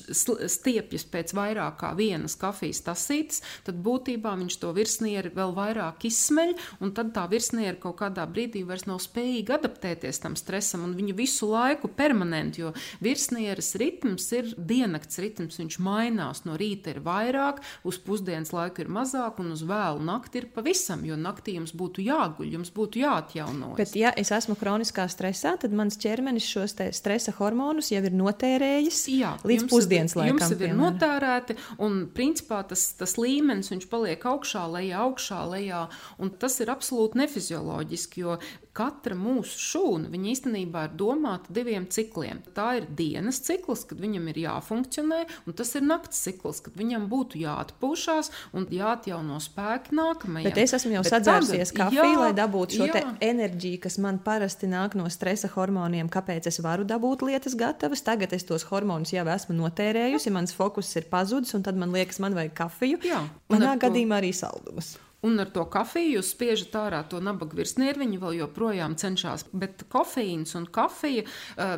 stiepjas pēc vairāk kā vienas kafijas tasītes, tad būtībā viņš to virsnieru vēl vairāk izsmeļ, un tad tā virsniera kaut kādā brīdī vairs nav spējīga adaptēties tam stresam, un viņu visu laiku permanenti, jo virsnieres ritms ir diennakts ritms, viņš mainās. No rīta ir vairāk, uz pusdienas laiku ir mazāk, un uz vēlu nakti ir pavisam, jo naktī jums būtu jāguļ, jums būtu jāatjaunojas. Bet, ja es esmu kroniskā stresā, tad mans ķermenis šos stresa hormonus jau ir notērējis Jā, līdz pusdienas laikam. Jums jau ir notērēti, un principā tas, tas līmenis paliek augšā, lejā, augšā, lejā, un tas ir absolūti nefizioloģiski, jo katra mūsu šūna īstenībā ir domāta diviem cikliem. Tā ir dienas cikls, kad viņam ir jāfunkcionē, un tas ir nakts cikls, kad viņam būtu jāatpūšas un jāatjauno spēki nākamajam. Bet es esmu jau sadzērsies kafiju, lai dabūtu šo enerģiju, kas man parasti nāk no stresa hormoniem. Kāpēc es varu dabūt lietas gatavas? Tagad es tos hormonus jau esmu notērējusi, mans fokus ir pazudis, un tad man liekas, man vajag kafiju. Jā, Manā gadījumā arī saldumus. Un ar to kafiju jūs spiežat ārā to nabaga virsnieru, viņi vēl joprojām cenšas. Bet kofeīns un kafija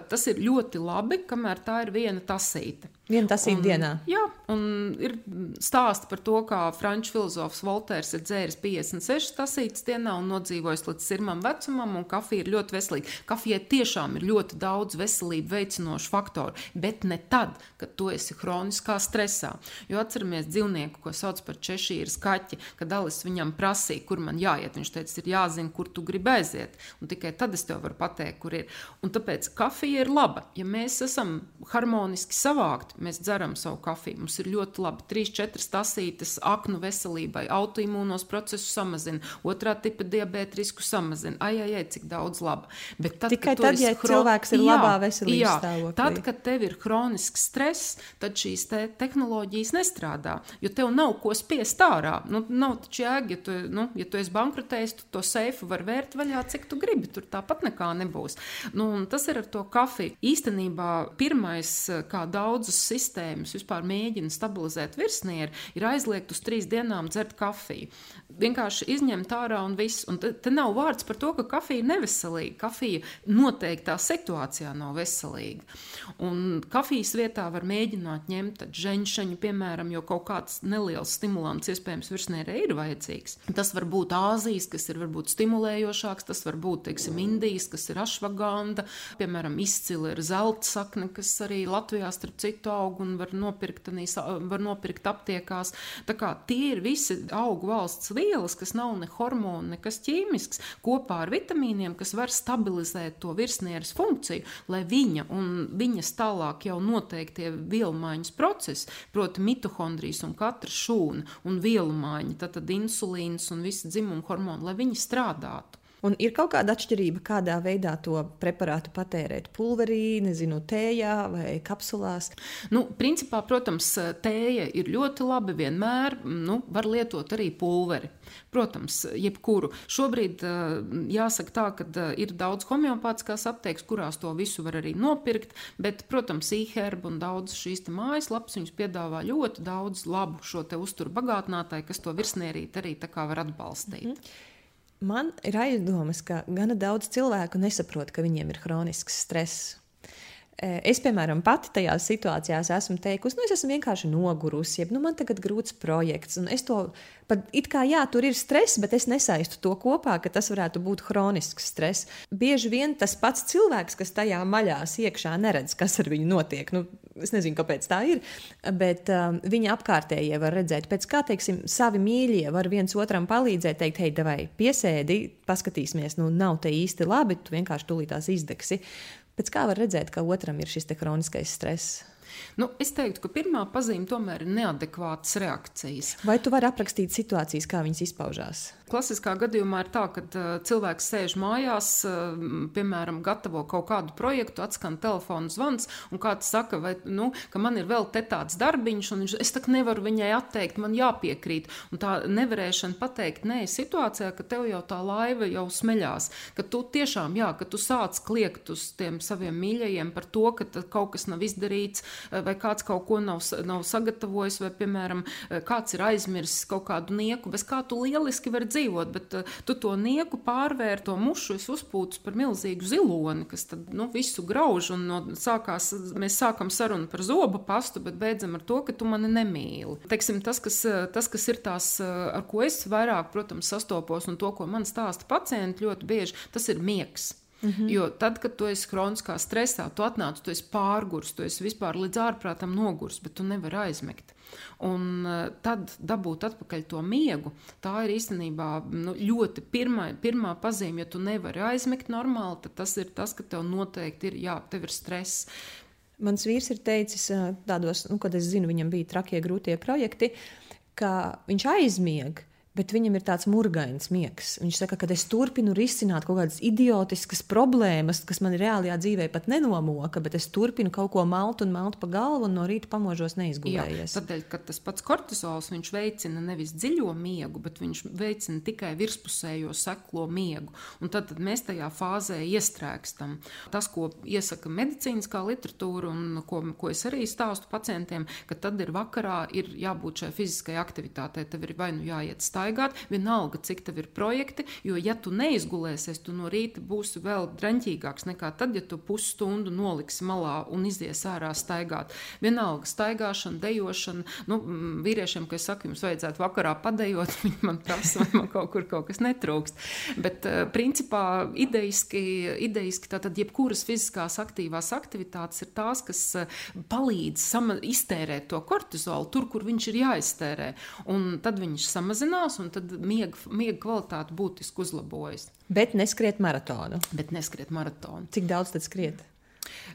tas ir ļoti labi, kamēr tā ir viena tasīte. Vienu tasību Un, dienā. Jā, un ir stāsti par to, kā franču filozofs Volters ir dzēris 56 tasītas dienā un nodzīvojis līdz sirmam vecumam, un kafija ir ļoti veselīga. Kafijai tiešām ir ļoti daudz veselību veicinošu faktoru, bet ne tad, kad tu esi hroniskā stresā. Jo atceramies dzīvnieku, ko sauc par češīras kaķi, kad Alis viņam prasīja, kur man jāiet. Viņš teica, ir jāzina, kur tu gribi aiziet, un tikai tad es tev varu pateikt, kur ir. Un tāpēc kafija ir laba. Ja mēs esam harmoniski savākti, mēs dzeram savu kafiju. Mums ir ļoti labi 3-4 tasītes aknu veselībai, autoimūnos procesus samazina, otrā tipa diabēta risku samazina. Ai, ai, ai, cik daudz laba. Bet tad, Tikai tad, ja cilvēks ir labā veselības jā, stāvoklī. Tad, kad tev ir kronisks stress, tad šīs te tehnoloģijas nestrādā, jo tev nav ko spiest ārā. Nu, nav taču jēga, ja tu, nu, ja tu esi bankrotējis, tu to seifu var vērt vaļā, cik tu gribi. Tur tāpat nekā nebūs. Nu, tas ir ar to kafiju. Īstenībā pirmais, kā daudzas sistēmas vispār mēģina stabilizēt virsnieri, ir aizliegt uz trīs dienām dzert kafiju. Vienkārši izņemt ārā un viss. Un te, te nav vārds par to, ka kafija ir neveselīga. Kafija noteiktā situācijā nav veselīga. Un kafijas vietā var mēģināt ņemt ženšaņu, piemēram, jo kaut kāds neliels stimulants iespējams virsnierē ir vajadzīgs. Tas var būt Āzijas, kas ir varbūt stimulējošāks, tas var būt, teiksim, Indijas, kas ir ašvaganda, piemēram, izcili ir zelta sakne, kas arī Latvijā starp citu aug un var nopirkt, var nopirkt aptiekās. Tā kā tie ir visi augu valsts vielas, kas nav ne hormoni, nekas ķīmisks, kopā ar vitamīniem, kas var stabilizēt to virsnieres funkciju, lai viņa un viņas tālāk jau noteiktie vielmaiņas procesi, proti mitohondrijas un katra šūna un vielu maiņa, tad, tad insulīns un visi dzimuma hormoni, lai viņi strādātu. Un ir kaut kāda atšķirība, kādā veidā to preparātu patērēt. Pulverī, nezinu, tējā vai kapsulās. Nu, principā, protams, tēja ir ļoti labi. Vienmēr nu, var lietot arī pulveri. Protams, jebkuru. Šobrīd jāsaka tā, ka ir daudz homeopātiskās aptiekas, kurās to visu var arī nopirkt. Bet, protams, e-herba un daudz šīs mājaslapas viņus piedāvā ļoti daudz labu šo uzturu bagātinātāju, kas to virsnierīt arī var atbalstīt. Mm -hmm. Man ir aizdomas, ka gana daudz cilvēku nesaprot, ka viņiem ir kronisks stress. Es, piemēram, pati tajās situācijās esmu teikusi, nu, es esmu vienkārši nogurusi, jeb nu, man tagad grūts projekts. Es to pat it kā jā, tur ir stress, bet es nesaistu to kopā, ka tas varētu būt kronisks stress. Bieži vien tas pats cilvēks, kas tajā maļās iekšā, neredz, kas ar viņu notiek. Nu, es nezinu, kāpēc tā ir, bet um, viņa apkārtējie var redzēt, pēc kā teiksim, savi mīļie var viens otram palīdzēt, teikt, hei, vai piesēdi, paskatīsimies, nu, nav te īsti labi, tu vienkārši tūlītās izdegsi. Pēc kā var redzēt, ka otram ir šis kroniskais stress? Nu, es teiktu, ka pirmā pazīme tomēr ir neadekvātas reakcijas. Vai tu vari aprakstīt situācijas, kā viņas izpaužās? Klasiskā gadījumā ir tā, ka uh, cilvēks sēž mājās, uh, piemēram, gatavo kaut kādu projektu, atskan telefona zvans, un kāds saka, vai, nu, ka man ir vēl te tāds darbiņš, un viņš, es tak nevaru viņai atteikt, man jāpiekrīt. Un tā nevarēšana pateikt, nē, situācijā, ka tev jau tā laiva jau smeļās, ka tu tiešām, jā, ka tu sāc kliegt uz tiem saviem mīļajiem par to, ka kaut kas nav izdarīts, vai kāds kaut ko nav, nav sagatavojis, vai, piemēram, kāds ir aizmirsis kaut kādu nieku, bez kā tu lieliski vari dzīvot dzīvot, bet uh, tu to nieku pārvērt, to mušu uzpūtus par milzīgu ziloni, kas tad, nu, visu grauž. No, sākās, mēs sākam sarunu par zobu pastu, bet beidzam ar to, ka tu mani nemīli. Teiksim, tas, kas, eh, tas, kas ir tās, eh, ar ko es vairāk, protams, sastopos, un to, ko man stāsta pacienti ļoti bieži, tas ir miegs. Mm -hmm. Jo tad, kad tu esi kroniskā stresā, tu atnāc, tu esi pārgurs, tu esi vispār līdz ārprātam nogurs, bet tu nevari aizmigt. Un eh, tad dabūt atpakaļ to miegu, tā ir īstenībā nu, ļoti pirmā, pirmā pazīme. Ja tu nevari aizmigt normāli, tad tas ir tas, ka tev noteikti ir, jā, tev ir stress. Mans vīrs ir teicis, eh, tādos, nu, kad es zinu, viņam bija trakie, grūtie projekti, ka viņš aizmiega Bet viņam ir tāds murgains miegs. Viņš saka, ka es turpinu risināt kaut kādas idiotiskas problēmas, kas man reālajā dzīvē pat nenomoka, bet es turpinu kaut ko malt un malt pa galvu, un no rīta pamožos neizgulējies. Jā, tādēļ, ka tas pats kortizols veicina nevis dziļo miegu, bet viņš veicina tikai virspusējo seklo miegu. Un tad, tad mēs tajā fāzē iestrēgstam. Tas, ko iesaka medicīniskā literatūra, un ko, ko es arī stāstu pacientiem, ka tad ir vakarā ir jābūt šai fiziskai aktivitātei. Tev ir vai nu jāiet stāvēt staigāt, vienalga, cik tev ir projekti, jo, ja tu neizgulēsies, tu no rīta būsi vēl draņķīgāks nekā tad, ja tu pusstundu noliksi malā un izies ārā staigāt. Vienalga, staigāšana, dejošana, nu, vīriešiem, ka es saku, jums vajadzētu vakarā padejot, viņi man prasa, vai man kaut kur kaut kas netrūkst. Bet, uh, principā, idejiski, idejiski tātad jebkuras fiziskās aktīvās aktivitātes ir tās, kas uh, palīdz iztērēt to kortizolu tur, kur viņš ir jāiztērē. Un tad viņš samazinās, un tad miega, miega kvalitāte būtiski uzlabojas. Bet neskriet maratonu. Bet neskriet maratonu. Cik daudz tad skriet?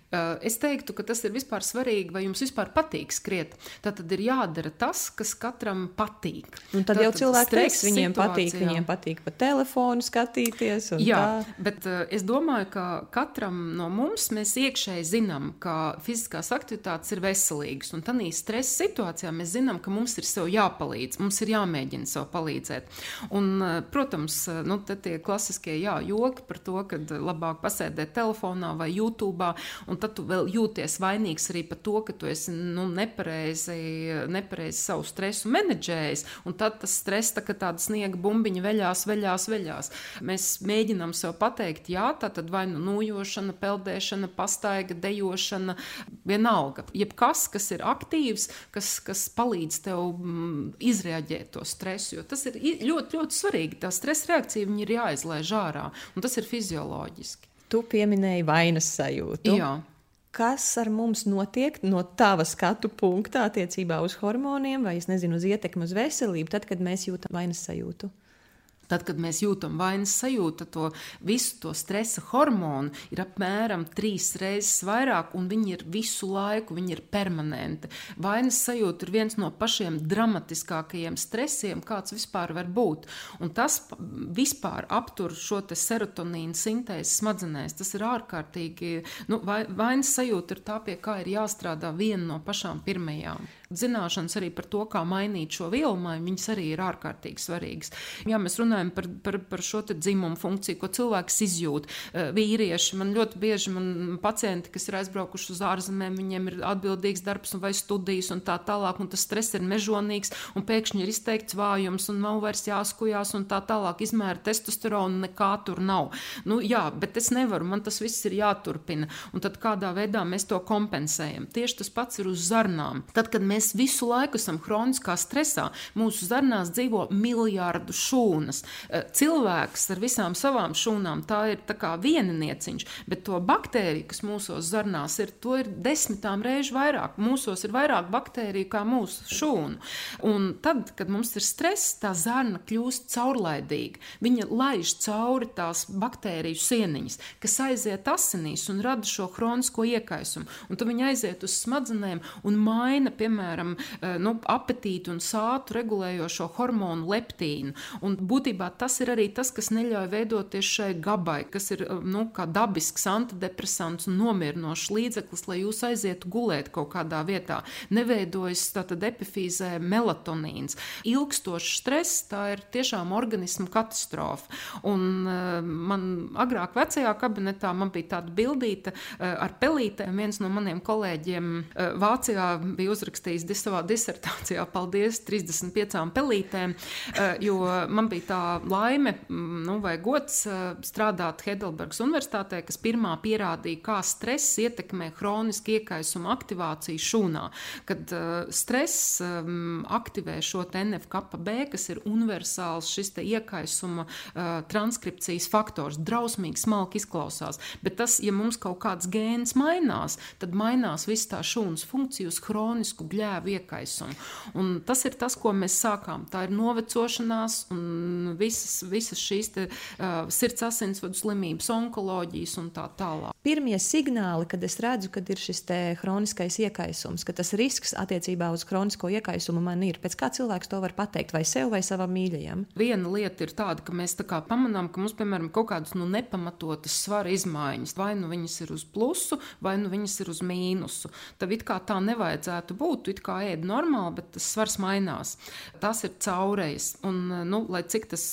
Eh, es teiktu, ka tas ir vispār svarīgi, vai jums vispār patīk skriet. Tad ir jādara tas, kas katram patīk. Un tad, tad jau cilvēki teiks, viņiem situācijā. patīk, viņiem patīk pa telefonu skatīties. Jā, tā. bet uh, es domāju, ka katram no mums mēs iekšēji zinām, ka fiziskās aktivitātes ir veselīgas. Un tādā stresa situācijā mēs zinām, ka mums ir sev jāpalīdz, mums ir jāmēģina sev palīdzēt. Un, uh, protams, nu, tie klasiskie jā, joki par to, ka labāk pasēdēt telefonā vai YouTube. Un tad tu vēl jūties vainīgs arī par to, ka tu esi nu, nepareizi, nepareizi savu stresu menedžējis. Un tad tas stress tā kā tāda sniega bumbiņa veļās, veļās, veļās. Mēs mēģinām sev pateikt, jā, tā tad vai nu nojošana, peldēšana, pastaiga, dejošana, vienalga. Jebkas, kas ir aktīvs, kas, kas palīdz tev mm, izreaģēt to stresu. Jo tas ir ļoti, ļoti svarīgi. Tā stresa reakcija ir jāizlaiž ārā, un tas ir fizioloģiski. Tu pieminēji vainas sajūtu. Jā. Kas ar mums notiek no tava skatu punkta attiecībā uz hormoniem, vai nezinu, uz ietekmi uz veselību, tad, kad mēs jūtam vainas sajūtu? Tad, kad mēs jūtam vainas sajūtu, to visu to stresa hormonu ir apmēram trīs reizes vairāk, un viņi ir visu laiku, viņi ir permanenti. Vainas sajūta ir viens no pašiem dramatiskākajiem stresiem, kāds vispār var būt. Un tas vispār aptur šo serotonīnu sintēzi smadzenēs. Tas ir ārkārtīgi. Nu, vainas sajūta ir tā, pie kā ir jāstrādā viena no pašām pirmajām. Zināšanas arī par to, kā mainīt šo vielu maiņu, viņas arī ir ārkārtīgi svarīgas. Ja mēs runājam par, par, par šo dzimumu funkciju, ko cilvēks izjūt, eh, vīrieši, man ļoti bieži man pacienti, kas ir aizbraukuši uz ārzemēm, viņiem ir atbildīgs darbs vai studijas un tā tālāk, un tas stress ir mežonīgs, un pēkšņi ir izteikts vājums, un nav vairs jāskujās, un tā tālāk izmēra testosteronu, nekā tur nav. Nu, jā, bet es nevaru, man tas viss ir jāturpina, un tad kādā veidā mēs to kompensējam. Tieši tas pats ir uz zarnām. Tad, kad mēs mēs visu laiku esam hroniskā stresā. Mūsu zarnās dzīvo miljardu šūnas. Eh, cilvēks ar visām savām šūnām tā ir tā kā vieninieciņš, bet to baktēriju, kas mūsos zarnās ir, to ir desmitām reižu vairāk. Mūsos ir vairāk baktēriju kā mūsu šūnu. Un tad, kad mums ir stress, tā zarna kļūst caurlaidīga. Viņa laiž cauri tās baktēriju sieniņas, kas aiziet asinīs un rada šo hronisko iekaisumu. Un tad viņi aiziet uz smadzenēm un maina, piemēram, piemēram, eh, nu, apetītu un sātu regulējošo hormonu leptīnu. Un būtībā tas ir arī tas, kas neļauj veidoties šai gabai, kas ir eh, nu, dabisks antidepresants un nomierinošs līdzeklis, lai jūs aizietu gulēt kaut kādā vietā. Neveidojas tātad epifīzē melatonīns. Ilgstošs stress tā ir tiešām organismu katastrofa. Un uh, man agrāk vecajā kabinetā man bija tāda bildīta ar pelītēm. Viens no maniem kolēģiem Vācijā bija uzrakstījis rakstījis savā disertācijā, paldies 35 pelītēm, eh, jo man bija tā laime mm, nu, vai gods eh, strādāt Heidelbergas Universitātē, kas pirmā pierādīja, kā stress ietekmē hronisku iekaisumu aktivāciju šūnā. Kad uh, stress um, aktivē šo NFKB, kas ir universāls šis iekaisuma transkripcijas faktors, drausmīgi smalki izklausās. Bet tas, ja mums kaut kāds gēns mainās, tad mainās viss tā šūnas funkcija uz hronisku gļēvu ģēvu iekaisumu. Un tas ir tas, ko mēs sākām. Tā ir novecošanās un visas, visas šīs te, uh, sirds asinsvadu slimības, onkoloģijas un tā tālāk. Pirmie signāli, kad es redzu, ka ir šis hroniskais iekaisums, ka tas risks attiecībā uz hronisko iekaisumu man ir, pēc kā cilvēks to var pateikt vai sev vai savam mīļajam? Viena lieta ir tāda, ka mēs tā kā pamanām, ka mums, piemēram, kaut kādas nu, nepamatotas svara izmaiņas, vai nu viņas ir uz plusu, vai nu viņas ir uz mīnusu. Tad it kā tā nevajadzētu būt kā ēd normāli, bet tas svars mainās. Tas ir caurējs. Un, nu, lai cik tas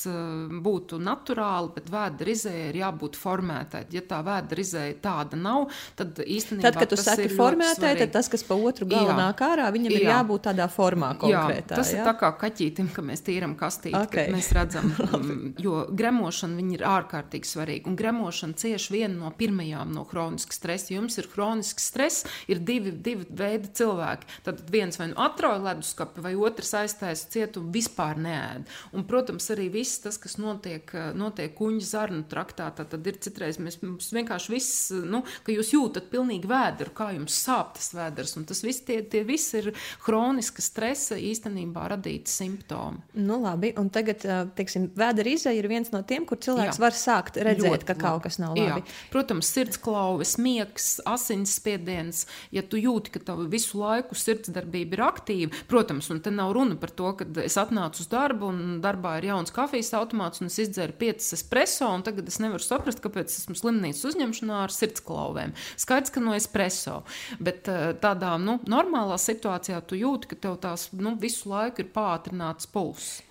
būtu naturāli, bet vēda rizēja ir jābūt formētai. Ja tā vēda rizēja tāda nav, tad īstenībā tad, kad tu saki formētai, tad tas, kas pa otru galu nāk ārā, viņam jā. ir jābūt tādā formā konkrētā. Jā, tas jā? ir tā kā kaķītim, ka mēs tīram kastīti, okay. mēs redzam, jo gremošana ir ārkārtīgi svarīga. Un gremošana cieši viena no pirmajām no hroniska stresa. Jums ir hronisks stress, ir divi, divi veidi cilvēki. Tad viens vai nu atrauj leduskapi, vai otrs aiztaisa cietumu vispār neēd. Un, protams, arī viss tas, kas notiek, notiek kuņģa zarnu traktā, tad ir citreiz mēs vienkārši viss, nu, ka jūs jūtat pilnīgi vēdru, kā jums sāp tas vēders. Un tas viss, tie, tie visi ir hroniska stresa īstenībā radīti simptomi. Nu, labi, un tagad, teiksim, vēdera izēja ir viens no tiem, kur cilvēks Jā. var sākt redzēt, Ļoti ka kaut kas nav labi. Jā. Protams, sirdsklauves, miegs, asinsspiediens, ja tu jūti, ka tev visu laiku sirdsdarbība ir aktīva, protams, un te nav runa par to, ka es atnācu uz darbu un darbā ir jauns kafijas automāts un es izdzeru piecas espreso, un tagad es nevaru saprast, kāpēc esmu slimnīcas uzņemšanā ar sirdsklauvēm. Skaidrs, ka no espreso, bet tādā nu, normālā situācijā tu jūti, ka tev tās nu, visu laiku ir pātrināts pulss.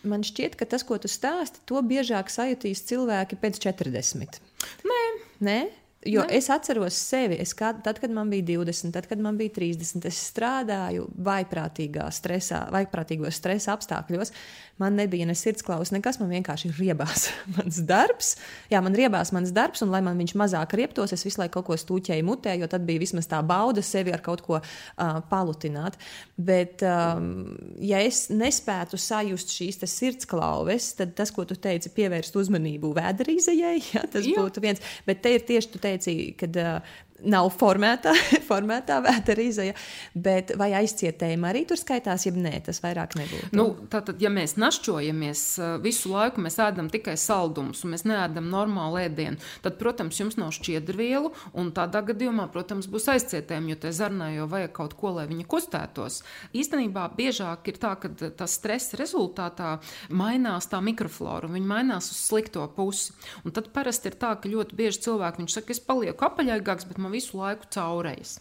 Man šķiet, ka tas, ko tu stāsti, to biežāk sajutīs cilvēki pēc 40. Nē, Nē? Jo ne? es atceros sevi, es kā, tad, kad man bija 20, tad, kad man bija 30, es strādāju vaiprātīgā stresā, vaiprātīgos stresa apstākļos. Man nebija ne sirdsklausas, nekas, man vienkārši riebās mans darbs. Jā, man riebās mans darbs, un lai man viņš mazāk rieptos, es visu laiku kaut ko stūķēju mutē, jo tad bija vismaz tā bauda sevi ar kaut ko uh, palutināt. Bet, um, ja es nespētu sajust šīs sirdsklauves, tad tas, ko tu teici, pievērst uzmanību vēderīzējai, ja, tas jā. būtu viens. Bet te ir tieši tu teici, kad uh, nav formētā, formētā vēterīze, bet vai aizcietējumi arī tur skaitās, ja nē, tas vairāk nebūtu? Nu, tātad, ja mēs našķojamies visu laiku, mēs ēdam tikai saldumus un mēs neēdam normālu ēdienu, tad, protams, jums nav šķiedrvielu, un tādā gadījumā, protams, būs aizcietējumi, jo te zarnā jau vajag kaut ko, lai viņi kustētos. Īstenībā biežāk ir tā, ka tas stresa rezultātā mainās tā mikroflora, un viņi mainās uz slikto pusi. Un tad parasti ir tā, ka ļoti bieži cilvēki saka, es palieku apaļaigāks, bet man visu laiku caurējas.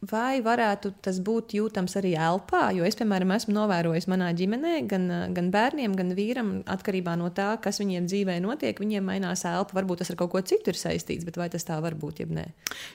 Vai varētu tas būt jūtams arī elpā? Jo es, piemēram, esmu novērojis manā ģimenē, gan, gan bērniem, gan vīram, atkarībā no tā, kas viņiem dzīvē notiek, viņiem mainās elpa. Varbūt tas ar kaut ko citu ir saistīts, bet vai tas tā var būt, jeb nē?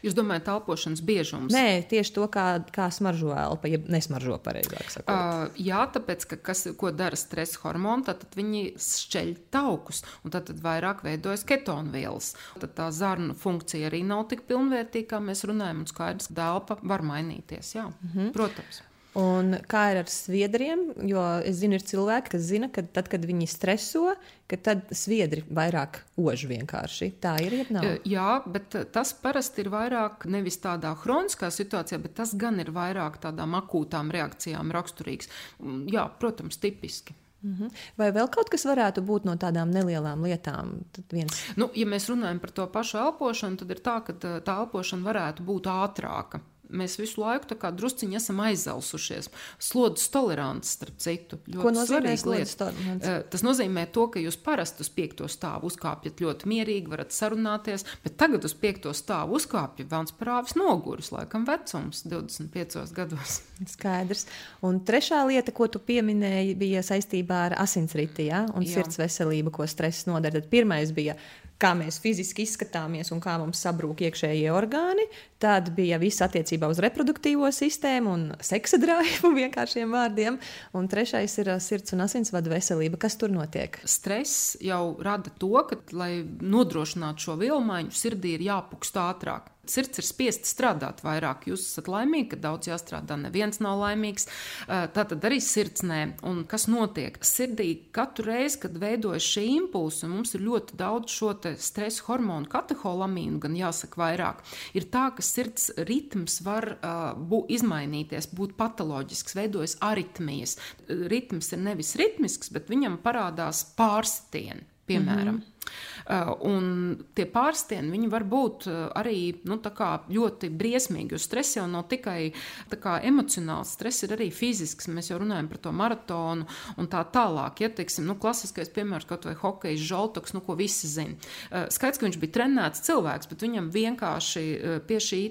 Jūs domājat, elpošanas biežums? Nē, tieši to, kā, kā smaržo elpa, ja nesmaržo pareizāk. Sakot. Uh, jā, tāpēc, ka kas, ko dara stresa hormoni, tad, tad viņi šķeļ taukus, un tad, tad vairāk veidojas ketonu vielas. Tad tā zarnu funkcija arī nav tik pilnvērtīga, kā mēs runājam, un skaidrs, ka elpa var mainīties. Jā, mm -hmm. Protams. Un kā ir ar sviedriem? Jo es zinu, ir cilvēki, kas zina, ka tad, kad viņi streso, tad sviedri vairāk ož vienkārši. Tā ir jeb nav. Jā, bet tas parasti ir vairāk nevis tādā hroniskā situācijā, bet tas gan ir vairāk tādām akūtām reakcijām raksturīgs. Mm, jā, protams, tipiski. Mhm. Vai vēl kaut kas varētu būt no tādām nelielām lietām? Viens... Nu, ja mēs runājam par to pašu elpošanu, tad ir tā, ka tā elpošana varētu būt ātrāka. Mēs visu laiku druskuļi esam aizelsušies. Slodzes tolerants, starp citu, ļoti svarīga lieta. Eh, tas nozīmē to, ka jūs parasti uz piekto stāvu uzkāpjat ļoti mierīgi, varat sarunāties, bet tagad uz piekto stāvu uzkāpja Vans Prāvis noguris, laikam vecums 25 gados. Skaidrs. Un trešā lieta, ko tu pieminēji, bija saistībā ar asinsriti ja? un Jā. sirds veselību, ko stress nodara. Pirmais bija kā mēs fiziski izskatāmies un kā mums sabrūk iekšējie orgāni. Tad bija viss attiecībā uz reproduktīvo sistēmu un seksa drājumu, vienkāršiem vārdiem. Un trešais ir uh, sirds un asinsvadu veselība. Kas tur notiek? Stress jau rada to, ka, lai nodrošinātu šo vilmaiņu, sirdī ir jāpukst ātrāk. Sirds ir spiesta strādāt vairāk. Jūs esat laimīgi, ka daudz jāstrādā. Neviens nav laimīgs. Tā tad arī sirds nē. Un kas notiek? Sirdī katru reizi, kad veidojas šī impulsa, mums ir ļoti daudz šo stresa hormonu, kateholamīnu, gan jāsaka vairāk. Ir tā, ka sirds ritms var uh, būt, izmainīties, būt patoloģisks, veidojas aritmijas. Ritms ir nevis ritmisks, bet viņam parādās pārsitieni, piemēram. Mm -hmm. Un tie pārstieni, viņi var būt arī nu, ļoti briesmīgi, jo stress jau nav tikai kā, emocionāls, stress ir arī fizisks. Mēs jau runājam par to maratonu un tā tālāk. Ja, teiksim, nu, klasiskais piemērs kaut vai hokeja žoltoks, nu, ko visi zina. Skaidrs, ka viņš bija trenēts cilvēks, bet viņam vienkārši pie šī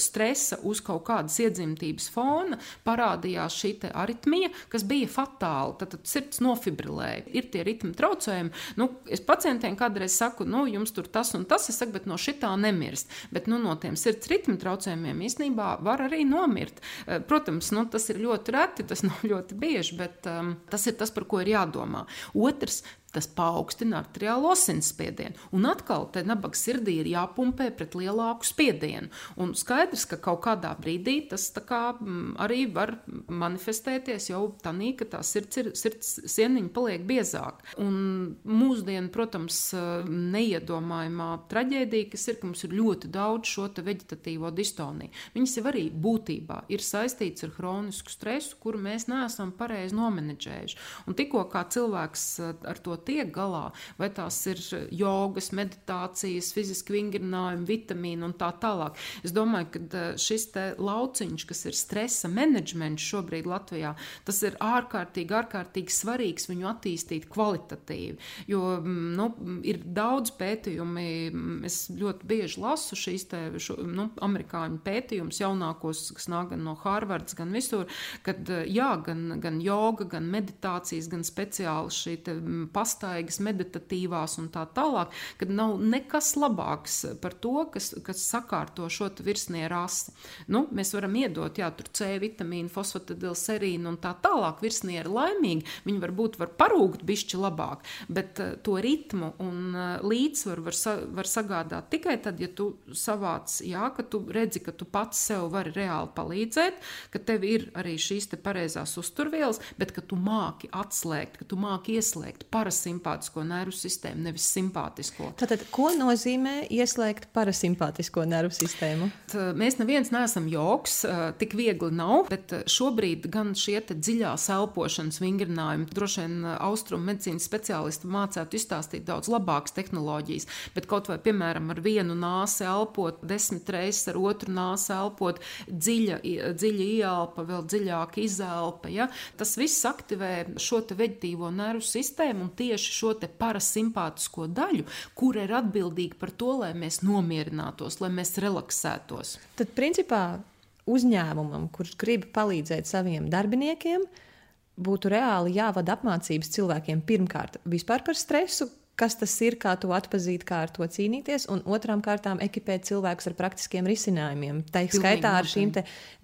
stresa uz kaut kādas iedzimtības fona parādījās šī aritmija, kas bija fatāla. Tad, tad sirds nofibrilēja. Ir tie ritmi traucējumi. Nu, es pacientiem kādreiz saku, nu, jums tur tas un tas, es saku, bet no šitā nemirst. Bet nu, no tiem sirds ritmu traucējumiem īstenībā var arī nomirt. Eh, protams, nu, tas ir ļoti reti, tas nav ļoti bieži, bet um, tas ir tas, par ko ir jādomā. Otrs, tas paaugstina arteriālo asinsspiedienu. Un atkal, te nabaga sirdī ir jāpumpē pret lielāku spiedienu. Un skaidrs, ka kaut kādā brīdī tas kā, m, arī var manifestēties jau tādā, ka tā sirds, ir, sirds sieniņa paliek biezāka. Un mūsdienu, protams, neiedomājumā traģēdija, kas ir, ka mums ir ļoti daudz šo veģetatīvo distoniju. Viņas jau arī būtībā ir saistīts ar hronisku stresu, kuru mēs neesam pareizi nomenedžējuši. Un tikko kā cilvēks ar to tiek galā, vai tās ir jogas, meditācijas, fiziski vingrinājumi, vitamīni un tā tālāk. Es domāju, ka šis lauciņš, kas ir stresa menedžments šobrīd Latvijā, tas ir ārkārtīgi, ārkārtīgi svarīgs viņu attīstīt kvalitatīvi. Jo nu, ir daudz pētījumi, es ļoti bieži lasu šīs te, šo, nu, amerikāņu pētījumus, jaunākos, kas nāk gan no Harvards, gan visur, kad jā, gan, gan joga, gan meditācijas, gan speciāli šī pastāvība pastaigas, meditatīvās un tā tālāk, kad nav nekas labāks par to, kas, kas sakārto šo virsnieku rasi. Nu, mēs varam iedot, jā, tur C vitamīnu, fosfatidilserīnu un tā tālāk. Virsnieki ir laimīgi, viņi varbūt var parūkt bišķi labāk, bet uh, to ritmu un uh, līdzsvaru var, sa var sagādāt tikai tad, ja tu savāc, jā, ka tu redzi, ka tu pats sev vari reāli palīdzēt, ka tev ir arī šīs te pareizās uzturvielas, bet ka tu māki atslēgt, ka tu māki ieslēgt parasti parasimpātisko nervu sistēmu, nevis simpātisko. Tātad, ko nozīmē ieslēgt parasimpātisko nervu sistēmu? Tā, mēs neviens neesam joks, tik viegli nav, bet šobrīd gan šie dziļās elpošanas vingrinājumi, droši vien austrumu medicīnas speciālisti mācētu izstāstīt daudz labākas tehnoloģijas, bet kaut vai, piemēram, ar vienu nāsi elpot, desmit reizes ar otru nāsi elpot, dziļa, dziļa ieelpa, vēl dziļāka izelpa, ja? tas viss aktivē šo veģetīvo nervu sistēmu un tieši tieši šo parasimpātisko daļu, kur ir atbildīga par to, lai mēs nomierinātos, lai mēs relaksētos. Tad, principā, uzņēmumam, kurš grib palīdzēt saviem darbiniekiem, būtu reāli jāvada apmācības cilvēkiem pirmkārt vispār par stresu, kas tas ir, kā to atpazīt, kā ar to cīnīties, un otrām kārtām ekipēt cilvēkus ar praktiskiem risinājumiem. Tā ir skaitā ar šīm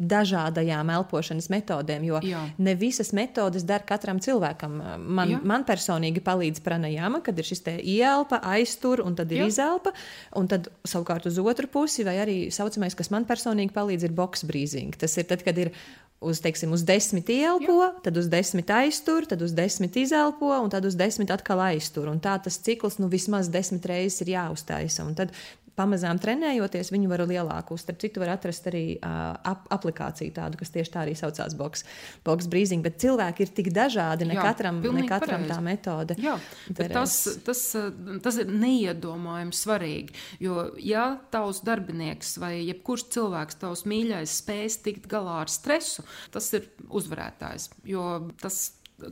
dažādajām elpošanas metodēm, jo Jā. ne visas metodes der katram cilvēkam. Man, Jā. man personīgi palīdz pranajāma, kad ir šis ieelpa, aiztur un tad ir Jā. izelpa, un tad savukārt uz otru pusi, vai arī saucamais, kas man personīgi palīdz, ir box breathing. Tas ir tad, kad ir uz, teiksim, uz desmit ielpo, Jā. tad uz desmit aiztur, tad uz desmit izelpo, un tad uz desmit atkal aiztur. Un tā tas cikls nu, vismaz desmit reizes ir jāuztaisa. Un tad pamazām trenējoties, viņu var lielāku. Starp citu, var atrast arī uh, ap aplikāciju tādu, kas tieši tā arī saucās box, box breathing. Bet cilvēki ir tik dažādi, ne Jā, katram, ne katram pareizi. tā metode. Jā, tas, tas, tas ir neiedomājami svarīgi. Jo, ja tavs darbinieks vai jebkurš cilvēks, tavs mīļais, spēs tikt galā ar stresu, tas ir uzvarētājs. Jo tas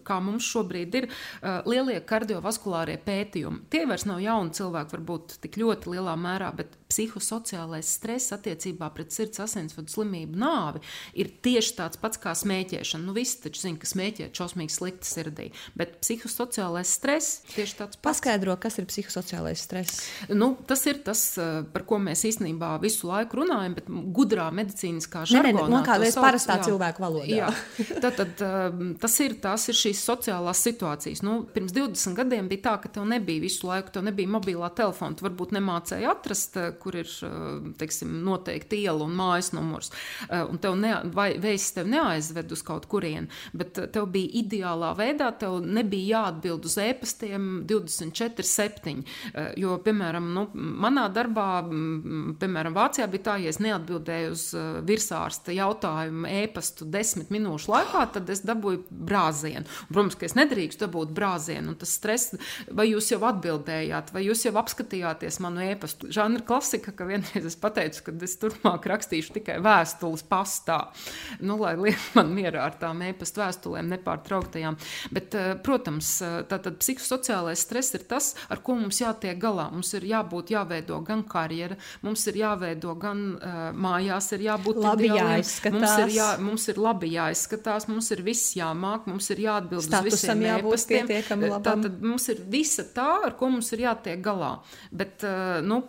kā mums šobrīd ir, uh, lielie kardiovaskulārie pētījumi. Tie vairs nav jauni cilvēki, varbūt tik ļoti lielā mērā, bet psihosociālais stress attiecībā pret sirds asinsvadu slimību nāvi ir tieši tāds pats kā smēķēšana. Nu, visi taču zina, ka smēķēt šausmīgi slikti sirdī, bet psihosociālais stress tieši tāds pats. Paskaidro, kas ir psihosociālais stress. Nu, tas ir tas, uh, par ko mēs īstenībā visu laiku runājam, bet gudrā medicīniskā žargonā. Ne, ne, kā mēs parastā jā, cilvēku valodā. Jā, tad, tad uh, tas ir, tās ir šīs sociālās situācijas. Nu, pirms 20 gadiem bija tā, ka tev nebija visu laiku, tev nebija mobilā telefona. Tu varbūt nemācēji atrast, kur ir teiksim, noteikti iela un mājas numurs. Un tev ne, vai vēsts tev neaizved uz kaut kurieni, bet tev bija ideālā veidā, tev nebija jāatbild uz e-pastiem 24, 7. Jo, piemēram, nu, manā darbā, piemēram, Vācijā bija tā, ja es neatbildēju uz virsārsta jautājumu e-pastu desmit minūšu laikā, tad es dabūju brāzienu. Protams, ka es nedrīkstu dabūt brāzienu, un tas stress, vai jūs jau atbildējāt, vai jūs jau apskatījāties manu e-pastu. Žanra klasika, ka vienreiz es pateicu, ka es turpmāk rakstīšu tikai vēstules pastā, nu, lai liek man mierā ar tām e-pastu vēstulēm nepārtrauktajām. Bet, eh, protams, eh, tātad psihosociālais stress ir tas, ar ko mums jātiek galā. Mums ir jābūt jāveido gan karjera, mums ir jāveido gan uh, mājās, ir jābūt labi ideāliem. jāizskatās. Mums ir, jā, mums ir labi jāizskatās, mums ir viss jāmāk, mums ir jāatbild Statusam uz visiem e-pastiem. Tātad mums ir visa tā, ar ko mums ir jātiek galā. Bet, uh, nu,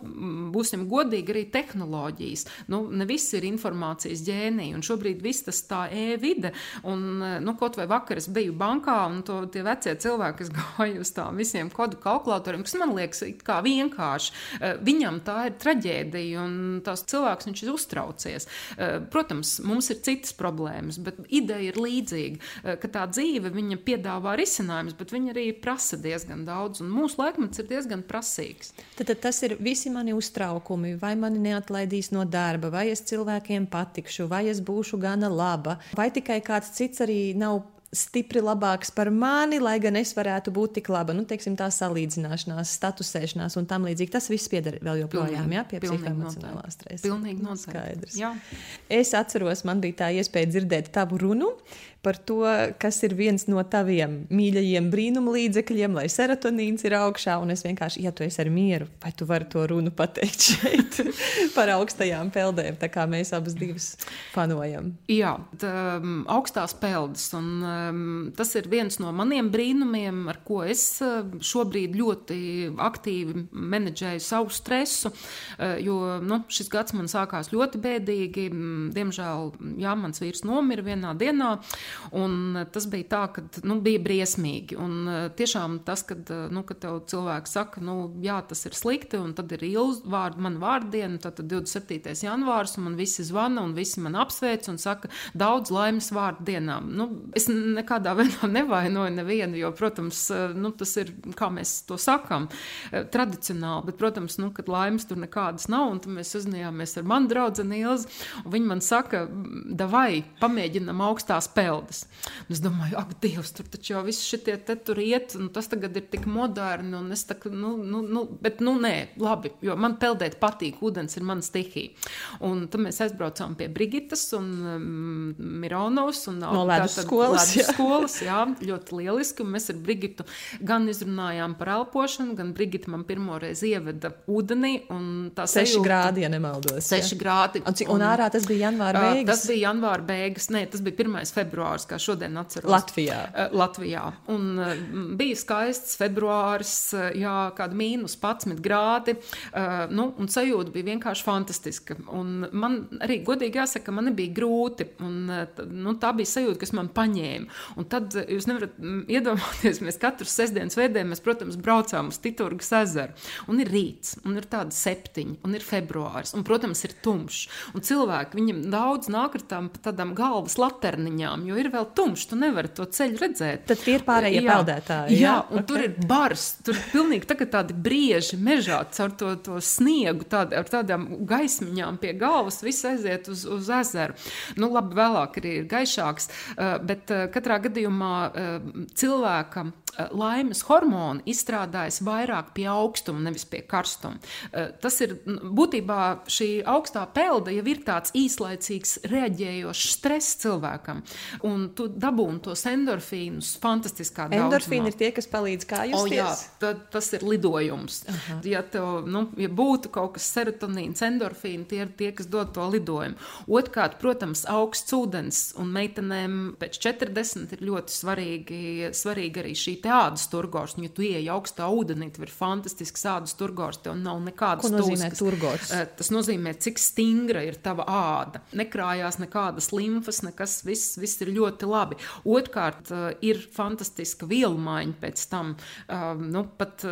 būsim godīgi, arī tehnoloģijas. Nu, ne viss ir informācijas ģēnija, un šobrīd viss tas tā e-vide, un, nu, kaut vai vakar es biju bankā, un to tie vecie cilvēki, kas gāja uz tām visiem kodu kalkulatoriem, kas man liekas kā vienkārši, uh, viņam tā ir traģēdija, un tās cilvēks viņš ir uztraucies. Uh, protams, mums ir citas problēmas, bet ideja ir līdzīga, uh, ka tā dzīve viņa piedāvā risinājumus, bet viņa arī prasa diezgan daudz, un mūsu laikmets ir diezgan prasīgs. Tad, tad tas ir visi mani uztraukumi, vai mani neatlaidīs no darba, vai es cilvēkiem patikšu, vai es būšu gana laba, vai tikai kāds cits arī nav stipri labāks par mani, lai gan es varētu būt tik laba. Nu, teiksim, tā salīdzināšanās, statusēšanās un tam līdzīgi. Tas viss pieder vēl joprojām jā, pie psihoemocionālā stresa. Pilnīgi noskaidrs. Es atceros, man bija tā iespēja dzirdēt tavu runu par to, kas ir viens no taviem mīļajiem brīnumlīdzekļiem, lai serotonīns ir augšā. Un es vienkārši, ja tu esi ar mieru, vai tu vari to runu pateikt šeit par augstajām peldēm, tā kā mēs abas divas fanojam. Jā, tā, um, augstās peldas. Un, um, tas ir viens no maniem brīnumiem, ar ko es uh, šobrīd ļoti aktīvi menedžēju savu stresu. Uh, jo nu, šis gads man sākās ļoti bēdīgi. Diemžēl jā, mans vīrs nomira vienā dienā. Un eh, tas bija tā, ka nu, bija briesmīgi. Un eh, tiešām tas, kad, eh, nu, kad tev cilvēks saka, nu, jā, tas ir slikti, un tad ir ilgs vārds, man vārdiena, tad 27. janvārs, un man visi zvana, un visi man apsveic un saka daudz laimes vārdu dienām. Nu, es nekādā veidā nevainoju nevienu, jo, protams, nu, tas ir, kā mēs to sakām, tradicionāli, bet, protams, nu, kad laimes tur nekādas nav, un tad mēs uzņēmāmies ar manu draugu Ilzi, un viņi man saka, davai, pamēģinam augstās peldas bildes. Un es domāju, ak, Dievs, tur taču jau viss šitie te tur iet, un tas tagad ir tik moderni, un es tā, nu, nu, nu, bet, nu, nē, labi, jo man peldēt patīk, ūdens ir mana stihija. Un tad mēs aizbraucām pie Brigitas un um, Mironovs un no ledus skolas. Jā. skolas, jā, ļoti lieliski, un mēs ar Brigitu gan izrunājām par elpošanu, gan Brigita man pirmoreiz ieveda ūdenī, un tā seši sajūta, grādi, ja nemaldos. Seši jā. grādi. Un, un, un ārā tas bija janvāra beigas? Tas bija janvāra beigas, nē, tas bija 1. februāris februāris, kā šodien atceros. Latvijā. Uh, Latvijā. Un uh, bija skaists februāris, uh, jā, kāda mīnus 11 grādi. Uh, nu, un sajūta bija vienkārši fantastiska. Un man arī godīgi jāsaka, man nebija grūti. Un, uh, nu, tā bija sajūta, kas man paņēma. Un tad jūs nevarat iedomāties, mēs katru sestdienas veidē, mēs, protams, braucām uz Titurgas ezeru. Un ir rīts, un ir tāda septiņa, un ir februāris, un, protams, ir tumšs. Un cilvēki, viņam daudz nāk ar tām, tādām galvas laterniņām, jo ir vēl tumšs, tu nevari to ceļu redzēt. Tad tie ir pārējie jā, peldētāji. Jā, jā un okay. tur ir bars, tur ir pilnīgi tā, tādi brieži mežā caur to, to sniegu, tād, ar tādām gaismiņām pie galvas, viss aiziet uz, uz ezeru. Nu, labi, vēlāk arī ir gaišāks, eh, bet eh, katrā gadījumā eh, cilvēkam laimes hormoni izstrādājas vairāk pie augstuma, nevis pie karstuma. Tas ir būtībā šī augstā pelda jau ir tāds īslaicīgs reaģējošs stress cilvēkam un tu dabūni tos endorfīnus fantastiskā veidā. Endorfīni ir tie, kas palīdz kā jūs to darāt. Tas ir lidojums. Aha. Ja, tev, nu, ja būtu kaut kas serotonīns, endorfīni, tie ir tie, kas dod to lidojumu. Otrkārt, protams, augsts ūdens un meitenēm pēc 40 ir ļoti svarīgi, svarīgi arī šī ādas turgors. Ja tu ieej augstā ūdenī, tad ir fantastisks ādas turgors, tev nav nekādas turgors? Eh, tas nozīmē, cik stingra ir tava āda. Nekrājās nekādas limfas, nekas, viss, viss ir ļoti ļoti labi. Otrkārt, ir fantastiska vielu maiņa pēc tam. Nu, pat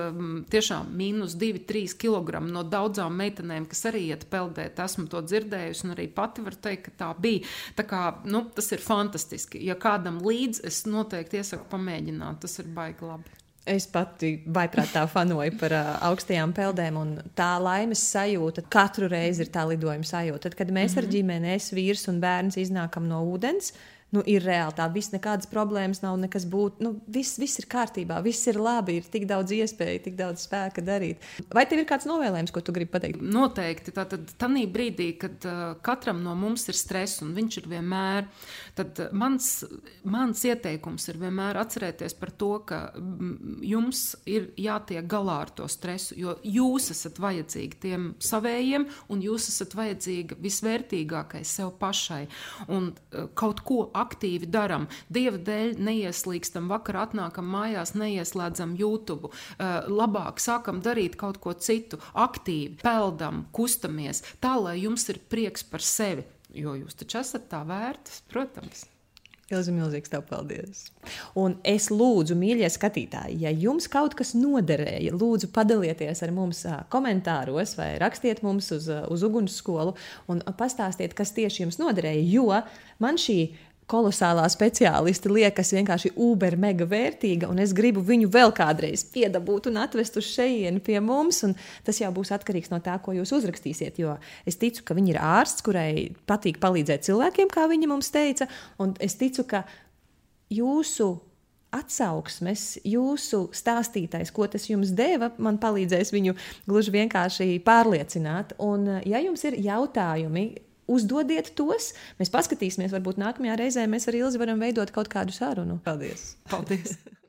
tiešām mīnus 2-3 kg no daudzām meitenēm, kas arī iet peldēt. Esmu to dzirdējusi, un arī pati varu teikt, ka tā bija. Tā kā, nu, tas ir fantastiski. Ja kādam līdzi, es noteikti iesaku pamēģināt. Tas ir baigi labi. Es pati vaiprātā fanoju par uh, augstajām peldēm, un tā laimes sajūta katru reizi ir tā lidojuma sajūta. Tad, kad mēs mm -hmm. ar mhm. ģimeni, es vīrs un bērns iznākam no ūdens, nu, ir reāli tā, viss nekādas problēmas nav, nekas būt. Nu, viss, viss ir kārtībā, viss ir labi, ir tik daudz iespēju, tik daudz spēka darīt. Vai tev ir kāds novēlējums, ko tu gribi pateikt? Noteikti. Tātad, tādā brīdī, kad uh, katram no mums ir stress un viņš ir vienmēr, tad mans, mans ieteikums ir vienmēr atcerēties par to, ka jums ir jātiek galā ar to stresu, jo jūs esat vajadzīgi tiem savējiem un jūs esat vajadzīga visvērtīgākai sev pašai. Un uh, kaut ko aktīvi darām. Dieva dēļ neieslīgstam, vakarā atnākam mājās, neieslēdzam YouTube. Uh, labāk sākam darīt kaut ko citu, aktīvi, peldam, kustamies, tā lai jums ir prieks par sevi. Jo jūs taču esat tā vērtas, protams. Ilzi, milzīgs tev paldies. Un es lūdzu, mīļie skatītāji, ja jums kaut kas noderēja, lūdzu padalieties ar mums komentāros vai rakstiet mums uz, uz ugunsskolu un pastāstiet, kas tieši jums noderēja. Jo man šī kolosālā speciālisti liekas vienkārši uber mega vērtīga, un es gribu viņu vēl kādreiz piedabūt un atvest uz šejienu pie mums. Tas jau būs atkarīgs no tā, ko jūs uzrakstīsiet. Jo es ticu, ka viņi ir ārsts, kurai patīk palīdzēt cilvēkiem, kā viņi mums teica, un es ticu, ka jūsu atsauksmes, jūsu stāstītais, ko tas jums deva, man palīdzēs viņu gluži vienkārši pārliecināt. Un, ja jums ir jautājumi, uzdodiet tos. Mēs paskatīsimies, varbūt nākamajā reizē mēs ar Ilzi varam veidot kaut kādu sarunu. Paldies! Paldies.